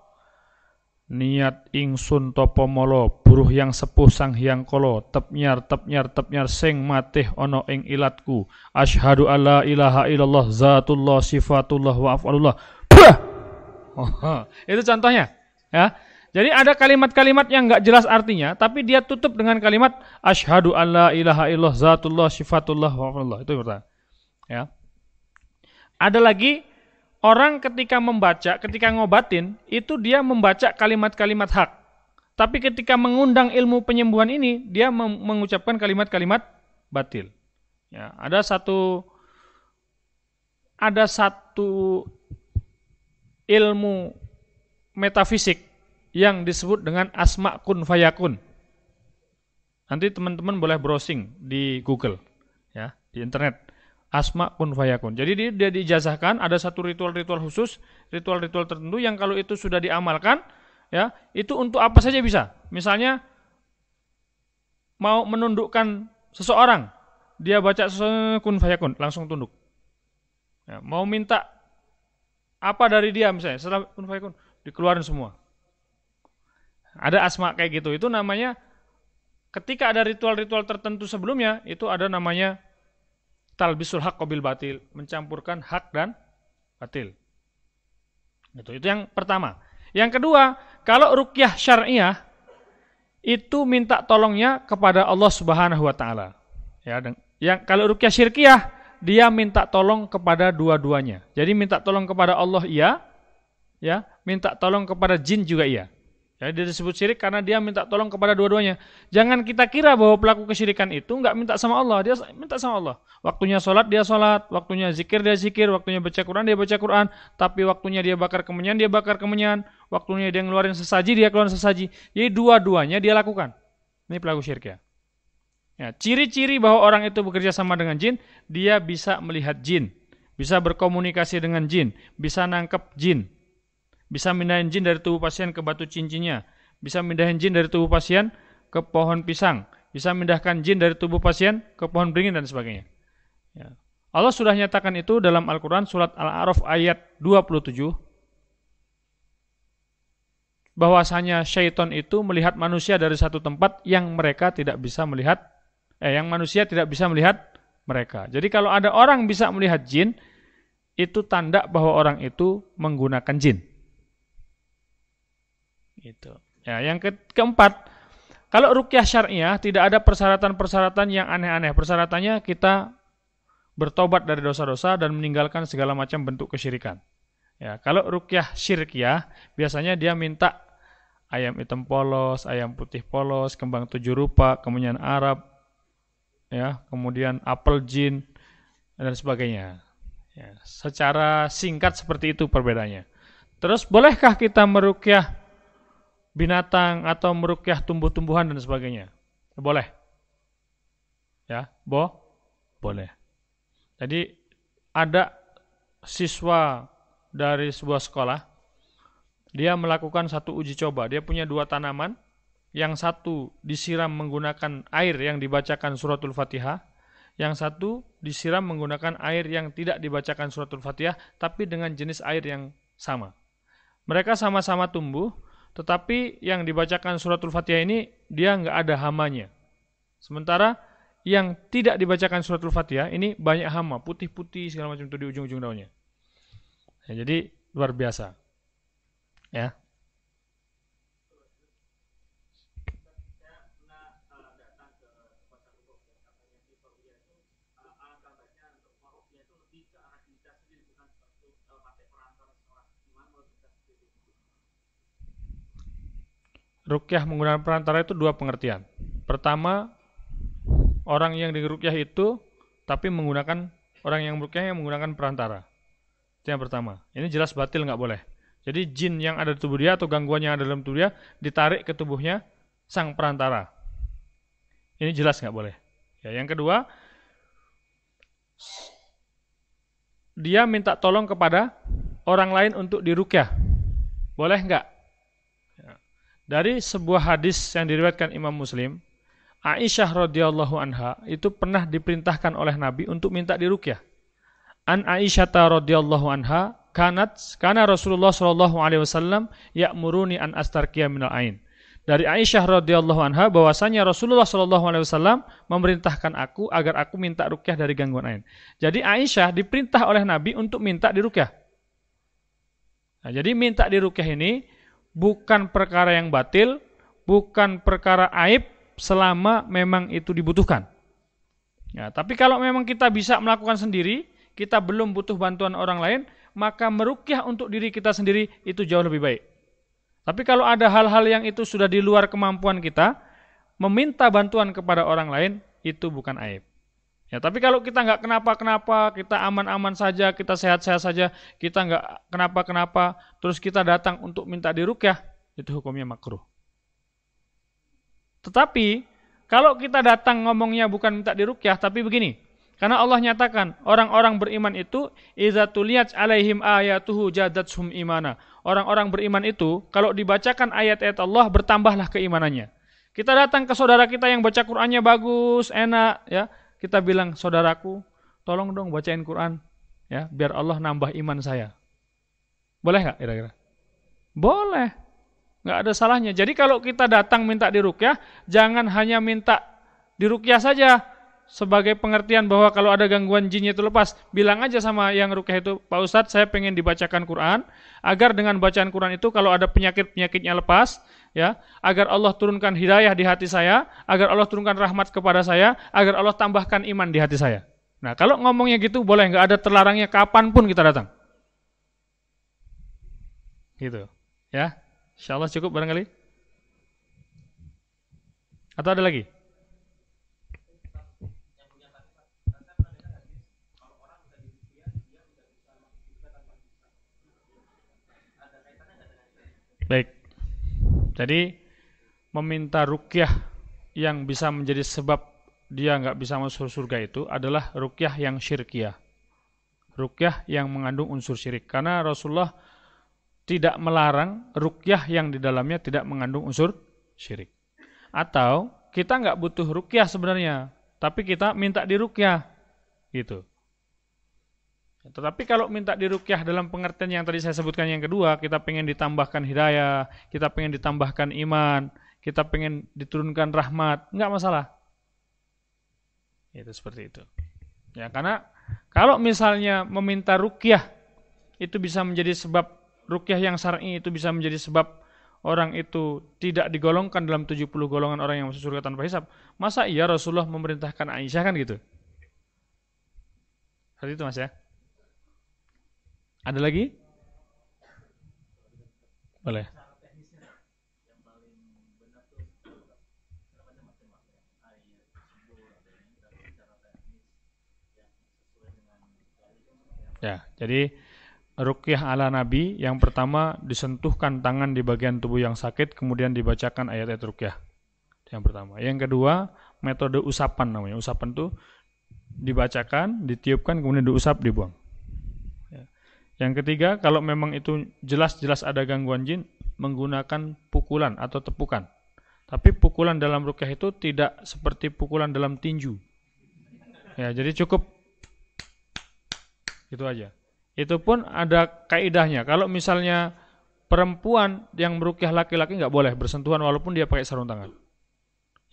Speaker 2: niat ingsun topo molo buruh yang sepuh sang hyang kolo tepnyar tepnyar tepnyar sing matih ono ing ilatku. Asyhadu alla ilaha illallah zatullah sifatullah wa af'alullah. Bah! Oh, itu contohnya ya. Jadi ada kalimat-kalimat yang nggak jelas artinya tapi dia tutup dengan kalimat asyhadu alla ilaha illallah zatullah sifatullah wa af'alullah. Itu pertama ya. Ada lagi Orang ketika membaca, ketika ngobatin, itu dia membaca kalimat-kalimat hak. Tapi ketika mengundang ilmu penyembuhan ini, dia mengucapkan kalimat-kalimat batil. Ya, ada satu ada satu ilmu metafisik yang disebut dengan asma kun fayakun. Nanti teman-teman boleh browsing di Google, ya, di internet asma kun fayakun. Jadi dia, dia dijazahkan ada satu ritual-ritual khusus, ritual-ritual tertentu yang kalau itu sudah diamalkan, ya itu untuk apa saja bisa. Misalnya mau menundukkan seseorang, dia baca kun fayakun, langsung tunduk. Ya, mau minta apa dari dia misalnya, setelah kun fayakun dikeluarin semua. Ada asma kayak gitu. Itu namanya ketika ada ritual-ritual tertentu sebelumnya, itu ada namanya talbisul hak qabil batil, mencampurkan hak dan batil. Itu itu yang pertama. Yang kedua, kalau rukyah syariah itu minta tolongnya kepada Allah Subhanahu wa taala. Ya, yang kalau rukyah syirkiyah dia minta tolong kepada dua-duanya. Jadi minta tolong kepada Allah iya, ya, minta tolong kepada jin juga iya. Ya, dia disebut syirik karena dia minta tolong kepada dua-duanya. Jangan kita kira bahwa pelaku kesyirikan itu nggak minta sama Allah, dia minta sama Allah. Waktunya sholat dia sholat, waktunya zikir dia zikir, waktunya baca Quran dia baca Quran, tapi waktunya dia bakar kemenyan dia bakar kemenyan, waktunya dia ngeluarin sesaji dia keluarin sesaji. Jadi dua-duanya dia lakukan. Ini pelaku syirik ya. Ya, ciri-ciri bahwa orang itu bekerja sama dengan jin, dia bisa melihat jin, bisa berkomunikasi dengan jin, bisa nangkep jin, bisa mindahin jin dari tubuh pasien ke batu cincinnya, bisa mindahin jin dari tubuh pasien ke pohon pisang, bisa mindahkan jin dari tubuh pasien ke pohon beringin dan sebagainya. Ya. Allah sudah nyatakan itu dalam Al-Quran surat Al-A'raf ayat 27 bahwasanya syaitan itu melihat manusia dari satu tempat yang mereka tidak bisa melihat eh yang manusia tidak bisa melihat mereka. Jadi kalau ada orang bisa melihat jin itu tanda bahwa orang itu menggunakan jin. Itu. Ya, yang ke keempat, kalau rukyah syariah tidak ada persyaratan-persyaratan yang aneh-aneh. Persyaratannya kita bertobat dari dosa-dosa dan meninggalkan segala macam bentuk kesyirikan. Ya, kalau rukyah syirkiyah biasanya dia minta ayam hitam polos, ayam putih polos, kembang tujuh rupa, kemenyan Arab, ya, kemudian apel jin dan sebagainya. Ya, secara singkat seperti itu perbedaannya. Terus bolehkah kita merukyah binatang atau merukyah tumbuh-tumbuhan dan sebagainya? Boleh. Ya, bo boleh. Jadi ada siswa dari sebuah sekolah, dia melakukan satu uji coba. Dia punya dua tanaman, yang satu disiram menggunakan air yang dibacakan suratul Fatihah, yang satu disiram menggunakan air yang tidak dibacakan suratul Fatihah, tapi dengan jenis air yang sama. Mereka sama-sama tumbuh, tetapi yang dibacakan suratul Fatihah ini dia nggak ada hamanya. Sementara yang tidak dibacakan suratul Fatihah ini banyak hama, putih-putih segala macam itu di ujung-ujung daunnya. Ya, jadi luar biasa. Ya. Rukyah menggunakan perantara itu dua pengertian. Pertama, orang yang dirukyah itu tapi menggunakan orang yang merukyah yang menggunakan perantara. Itu yang pertama. Ini jelas batil nggak boleh. Jadi jin yang ada di tubuh dia atau gangguan yang ada dalam tubuh dia ditarik ke tubuhnya sang perantara. Ini jelas nggak boleh. Ya, yang kedua, dia minta tolong kepada orang lain untuk dirukyah. Boleh nggak? Dari sebuah hadis yang diriwayatkan Imam Muslim, Aisyah radhiyallahu anha itu pernah diperintahkan oleh Nabi untuk minta dirukyah. An Aisyah radhiyallahu anha kanat kana Rasulullah sallallahu alaihi wasallam ya'muruni an astarqiya minal ain. Dari Aisyah radhiyallahu anha bahwasanya Rasulullah sallallahu alaihi wasallam memerintahkan aku agar aku minta rukyah dari gangguan ain. Jadi Aisyah diperintah oleh Nabi untuk minta dirukyah. Nah, jadi minta dirukyah ini bukan perkara yang batil, bukan perkara aib selama memang itu dibutuhkan. Ya, tapi kalau memang kita bisa melakukan sendiri, kita belum butuh bantuan orang lain, maka merukyah untuk diri kita sendiri itu jauh lebih baik. Tapi kalau ada hal-hal yang itu sudah di luar kemampuan kita, meminta bantuan kepada orang lain itu bukan aib. Ya, tapi kalau kita nggak kenapa-kenapa, kita aman-aman saja, kita sehat-sehat saja, kita nggak kenapa-kenapa, terus kita datang untuk minta dirukyah, itu hukumnya makruh. Tetapi kalau kita datang ngomongnya bukan minta dirukyah, tapi begini, karena Allah nyatakan orang-orang beriman itu tuliyat alaihim ayatuhu jadatsum imana. Orang-orang beriman itu kalau dibacakan ayat-ayat Allah bertambahlah keimanannya. Kita datang ke saudara kita yang baca Qur'annya bagus, enak, ya kita bilang saudaraku, tolong dong bacain Quran ya, biar Allah nambah iman saya. Boleh nggak kira-kira? Boleh. Nggak ada salahnya. Jadi kalau kita datang minta dirukyah, jangan hanya minta dirukyah saja sebagai pengertian bahwa kalau ada gangguan jinnya itu lepas. Bilang aja sama yang rukyah itu, Pak Ustadz saya pengen dibacakan Quran, agar dengan bacaan Quran itu kalau ada penyakit-penyakitnya lepas, ya agar Allah turunkan hidayah di hati saya, agar Allah turunkan rahmat kepada saya, agar Allah tambahkan iman di hati saya. Nah kalau ngomongnya gitu boleh nggak ada terlarangnya kapan pun kita datang. Gitu, ya. Insya Allah cukup barangkali. Atau ada lagi? Baik. Jadi meminta rukyah yang bisa menjadi sebab dia nggak bisa masuk surga itu adalah rukyah yang syirkiyah. Rukyah yang mengandung unsur syirik. Karena Rasulullah tidak melarang rukyah yang di dalamnya tidak mengandung unsur syirik. Atau kita nggak butuh rukyah sebenarnya, tapi kita minta dirukyah. Gitu. Tetapi kalau minta dirukyah dalam pengertian yang tadi saya sebutkan yang kedua, kita pengen ditambahkan hidayah, kita pengen ditambahkan iman, kita pengen diturunkan rahmat, enggak masalah. Itu seperti itu. Ya, karena kalau misalnya meminta rukyah itu bisa menjadi sebab rukyah yang syar'i itu bisa menjadi sebab orang itu tidak digolongkan dalam 70 golongan orang yang masuk surga tanpa hisab. Masa iya Rasulullah memerintahkan Aisyah kan gitu? Seperti itu Mas ya. Ada lagi? Boleh. Ya, jadi rukyah ala Nabi yang pertama disentuhkan tangan di bagian tubuh yang sakit kemudian dibacakan ayat-ayat rukyah. Yang pertama. Yang kedua, metode usapan namanya. Usapan itu dibacakan, ditiupkan kemudian diusap, dibuang. Yang ketiga, kalau memang itu jelas-jelas ada gangguan jin, menggunakan pukulan atau tepukan. Tapi pukulan dalam rukyah itu tidak seperti pukulan dalam tinju. Ya, jadi cukup itu aja. Itu pun ada kaidahnya. Kalau misalnya perempuan yang merukyah laki-laki nggak boleh bersentuhan walaupun dia pakai sarung tangan.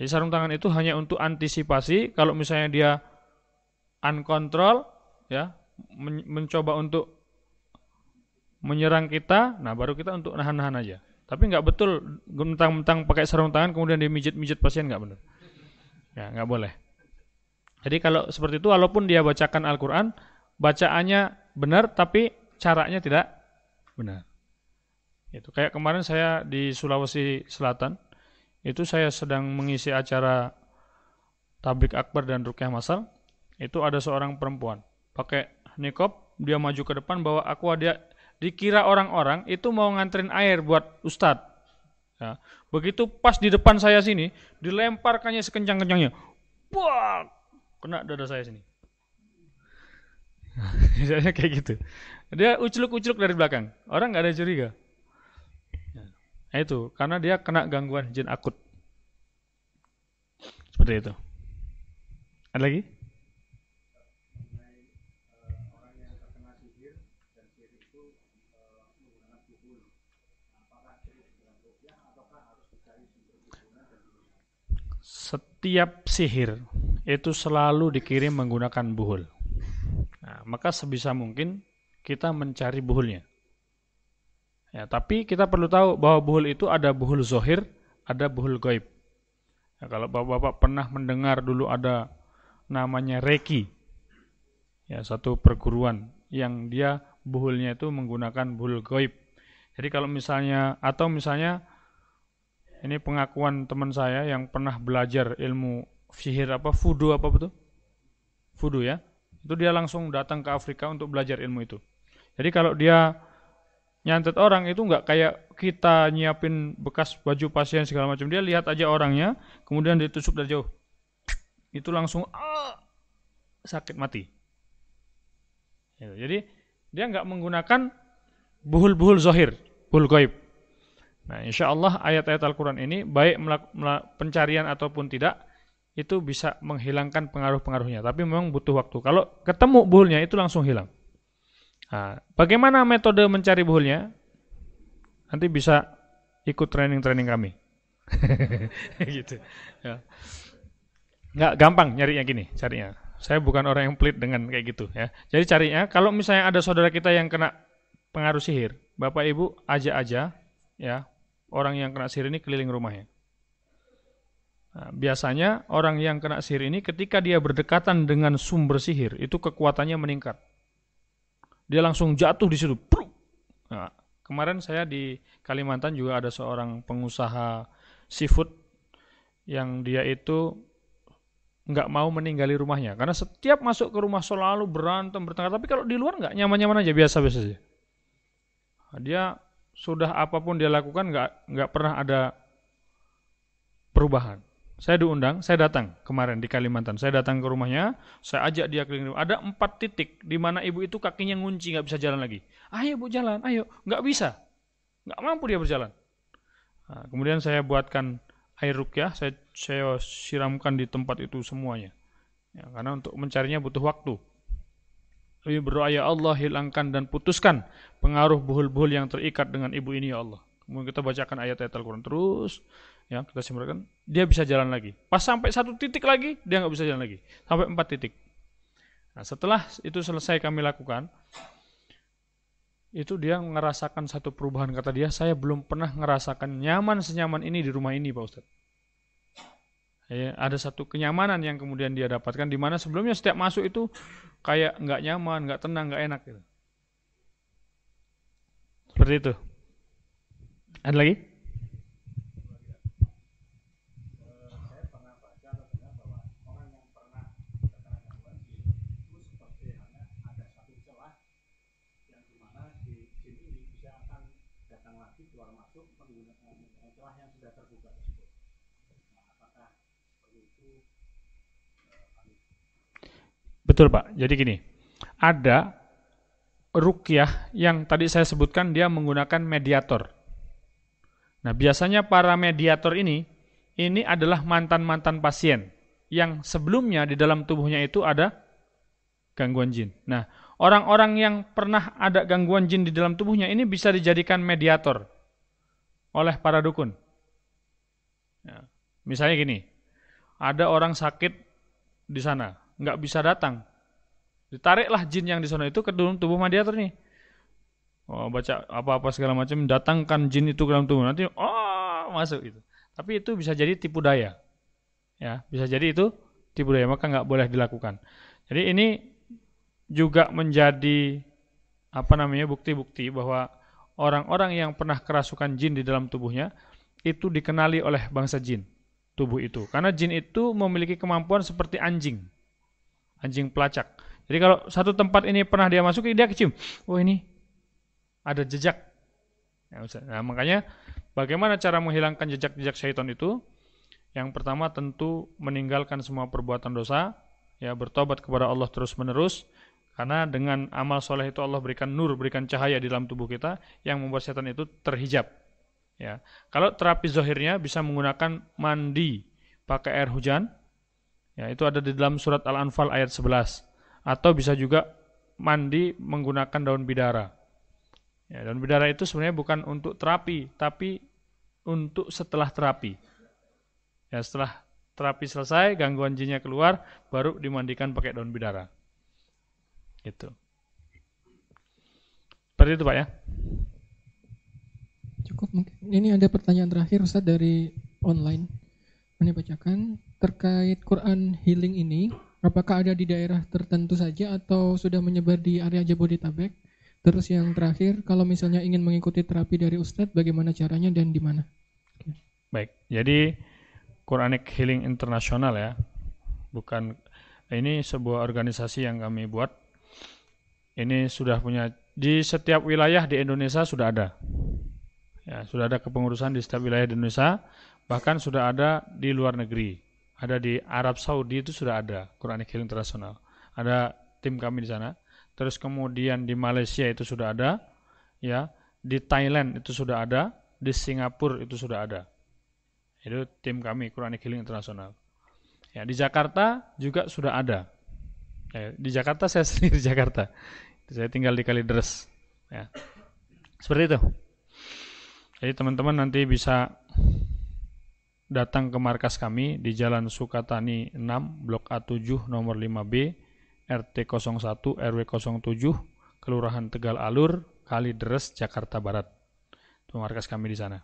Speaker 2: Jadi sarung tangan itu hanya untuk antisipasi kalau misalnya dia uncontrol ya men mencoba untuk menyerang kita, nah baru kita untuk nahan-nahan aja. Tapi nggak betul mentang-mentang pakai sarung tangan kemudian dia mijit-mijit pasien nggak benar. Ya nggak boleh. Jadi kalau seperti itu walaupun dia bacakan Al-Quran, bacaannya benar tapi caranya tidak benar. Itu kayak kemarin saya di Sulawesi Selatan, itu saya sedang mengisi acara tablik akbar dan rukyah masal, itu ada seorang perempuan pakai nikop, dia maju ke depan bawa aqua dia dikira orang-orang itu mau nganterin air buat ustadz. Ya. Begitu pas di depan saya sini, dilemparkannya sekencang-kencangnya. Wah, kena dada saya sini. Misalnya kayak gitu. Dia ucluk-ucluk dari belakang. Orang nggak ada curiga. Nah, itu karena dia kena gangguan jin akut. Seperti itu. Ada lagi? Setiap sihir itu selalu dikirim menggunakan buhul. Nah, maka sebisa mungkin kita mencari buhulnya. Ya, tapi kita perlu tahu bahwa buhul itu ada buhul zohir, ada buhul goib. Ya, kalau bapak-bapak pernah mendengar dulu ada namanya Reiki, ya satu perguruan yang dia buhulnya itu menggunakan buhul goib. Jadi kalau misalnya atau misalnya ini pengakuan teman saya yang pernah belajar ilmu sihir apa fudu apa betul? Fudu ya. Itu dia langsung datang ke Afrika untuk belajar ilmu itu. Jadi kalau dia nyantet orang itu nggak kayak kita nyiapin bekas baju pasien segala macam. Dia lihat aja orangnya, kemudian ditusuk dari jauh. Itu langsung ah, sakit mati. Gitu. Jadi dia nggak menggunakan buhul-buhul zohir, buhul goib. Nah, insya Allah ayat-ayat Al-Quran ini baik pencarian ataupun tidak itu bisa menghilangkan pengaruh-pengaruhnya. Tapi memang butuh waktu. Kalau ketemu buhulnya itu langsung hilang. Nah, bagaimana metode mencari buhulnya? Nanti bisa ikut training-training kami. gitu. Ya. Nggak gampang nyarinya gini, carinya. Saya bukan orang yang pelit dengan kayak gitu ya. Jadi carinya kalau misalnya ada saudara kita yang kena pengaruh sihir, Bapak Ibu aja aja ya orang yang kena sihir ini keliling rumahnya. Nah, biasanya orang yang kena sihir ini ketika dia berdekatan dengan sumber sihir itu kekuatannya meningkat dia langsung jatuh di situ. Nah, kemarin saya di Kalimantan juga ada seorang pengusaha seafood yang dia itu nggak mau meninggali rumahnya karena setiap masuk ke rumah selalu berantem bertengkar tapi kalau di luar nggak nyaman-nyaman aja biasa-biasa saja nah, dia sudah apa pun dia lakukan nggak nggak pernah ada perubahan saya diundang, saya datang kemarin di Kalimantan. Saya datang ke rumahnya, saya ajak dia keliling. Ada empat titik di mana ibu itu kakinya ngunci, nggak bisa jalan lagi. Ayo bu jalan, ayo. Nggak bisa, nggak mampu dia berjalan. Nah, kemudian saya buatkan air rukyah, saya, saya siramkan di tempat itu semuanya. Ya, karena untuk mencarinya butuh waktu. Lebih berdoa ya Allah hilangkan dan putuskan pengaruh buhul-buhul yang terikat dengan ibu ini ya Allah. Kemudian kita bacakan ayat-ayat Al-Quran terus. Ya kita simpulkan. Dia bisa jalan lagi. Pas sampai satu titik lagi dia nggak bisa jalan lagi. Sampai empat titik. Nah setelah itu selesai kami lakukan itu dia merasakan satu perubahan. Kata dia saya belum pernah merasakan nyaman senyaman ini di rumah ini pak ustadz ya, ada satu kenyamanan yang kemudian dia dapatkan di mana sebelumnya setiap masuk itu kayak nggak nyaman nggak tenang nggak enak gitu. seperti itu ada lagi Betul Pak. Jadi gini, ada rukyah yang tadi saya sebutkan dia menggunakan mediator. Nah biasanya para mediator ini, ini adalah mantan-mantan pasien yang sebelumnya di dalam tubuhnya itu ada gangguan jin. Nah orang-orang yang pernah ada gangguan jin di dalam tubuhnya ini bisa dijadikan mediator oleh para dukun. Ya. Misalnya gini, ada orang sakit di sana, nggak bisa datang, ditariklah jin yang di sana itu ke dalam tubuh mediator nih. Oh, baca apa-apa segala macam, datangkan jin itu ke dalam tubuh, nanti oh masuk itu. Tapi itu bisa jadi tipu daya, ya bisa jadi itu tipu daya, maka nggak boleh dilakukan. Jadi ini juga menjadi apa namanya bukti-bukti bahwa orang-orang yang pernah kerasukan jin di dalam tubuhnya itu dikenali oleh bangsa jin tubuh itu. Karena jin itu memiliki kemampuan seperti anjing. Anjing pelacak. Jadi kalau satu tempat ini pernah dia masuk, dia kecium. Oh ini ada jejak. Nah, makanya bagaimana cara menghilangkan jejak-jejak syaitan itu? Yang pertama tentu meninggalkan semua perbuatan dosa, ya bertobat kepada Allah terus menerus karena dengan amal soleh itu Allah berikan nur, berikan cahaya di dalam tubuh kita yang membuat setan itu terhijab. Ya. Kalau terapi zohirnya bisa menggunakan mandi pakai air hujan, ya itu ada di dalam surat Al-Anfal ayat 11. Atau bisa juga mandi menggunakan daun bidara. Ya, daun bidara itu sebenarnya bukan untuk terapi, tapi untuk setelah terapi. Ya, setelah terapi selesai, gangguan jinnya keluar, baru dimandikan pakai daun bidara. Gitu. Seperti itu Pak ya.
Speaker 6: Cukup mungkin. Ini ada pertanyaan terakhir Ustaz dari online. Ini bacakan terkait Quran healing ini, apakah ada di daerah tertentu saja atau sudah menyebar di area Jabodetabek? Terus yang terakhir, kalau misalnya ingin mengikuti terapi dari Ustadz, bagaimana caranya dan di mana?
Speaker 2: Baik, jadi Quranic Healing International ya, bukan ini sebuah organisasi yang kami buat ini sudah punya di setiap wilayah di Indonesia sudah ada. Ya, sudah ada kepengurusan di setiap wilayah di Indonesia, bahkan sudah ada di luar negeri. Ada di Arab Saudi itu sudah ada Quranic Healing International. Ada tim kami di sana. Terus kemudian di Malaysia itu sudah ada, ya. Di Thailand itu sudah ada, di Singapura itu sudah ada. Itu tim kami Quranic Healing International. Ya, di Jakarta juga sudah ada. Ya, di Jakarta saya sendiri di Jakarta. Saya tinggal di Kalideres. Ya. Seperti itu. Jadi teman-teman nanti bisa datang ke markas kami di Jalan Sukatani 6, Blok A7, nomor 5B, RT 01, RW 07, Kelurahan Tegal Alur, Kalideres, Jakarta Barat. Itu markas kami di sana.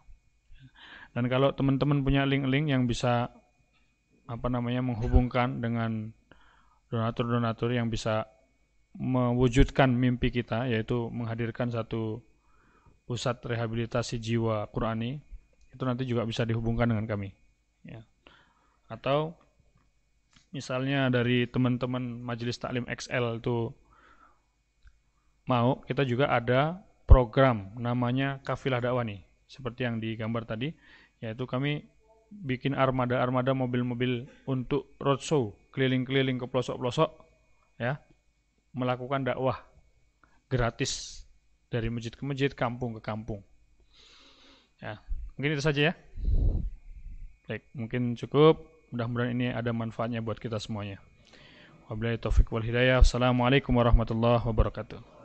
Speaker 2: Dan kalau teman-teman punya link-link yang bisa apa namanya menghubungkan dengan donatur-donatur yang bisa mewujudkan mimpi kita yaitu menghadirkan satu pusat rehabilitasi jiwa Qurani itu nanti juga bisa dihubungkan dengan kami ya. atau misalnya dari teman-teman majelis taklim XL itu mau kita juga ada program namanya kafilah dakwah nih seperti yang digambar tadi yaitu kami bikin armada-armada mobil-mobil untuk roadshow keliling-keliling ke pelosok-pelosok ya melakukan dakwah gratis dari masjid ke masjid, kampung ke kampung. Ya, mungkin itu saja ya. Baik, mungkin cukup. Mudah-mudahan ini ada manfaatnya buat kita semuanya. Wabillahi taufiq wal hidayah. Assalamualaikum warahmatullahi wabarakatuh.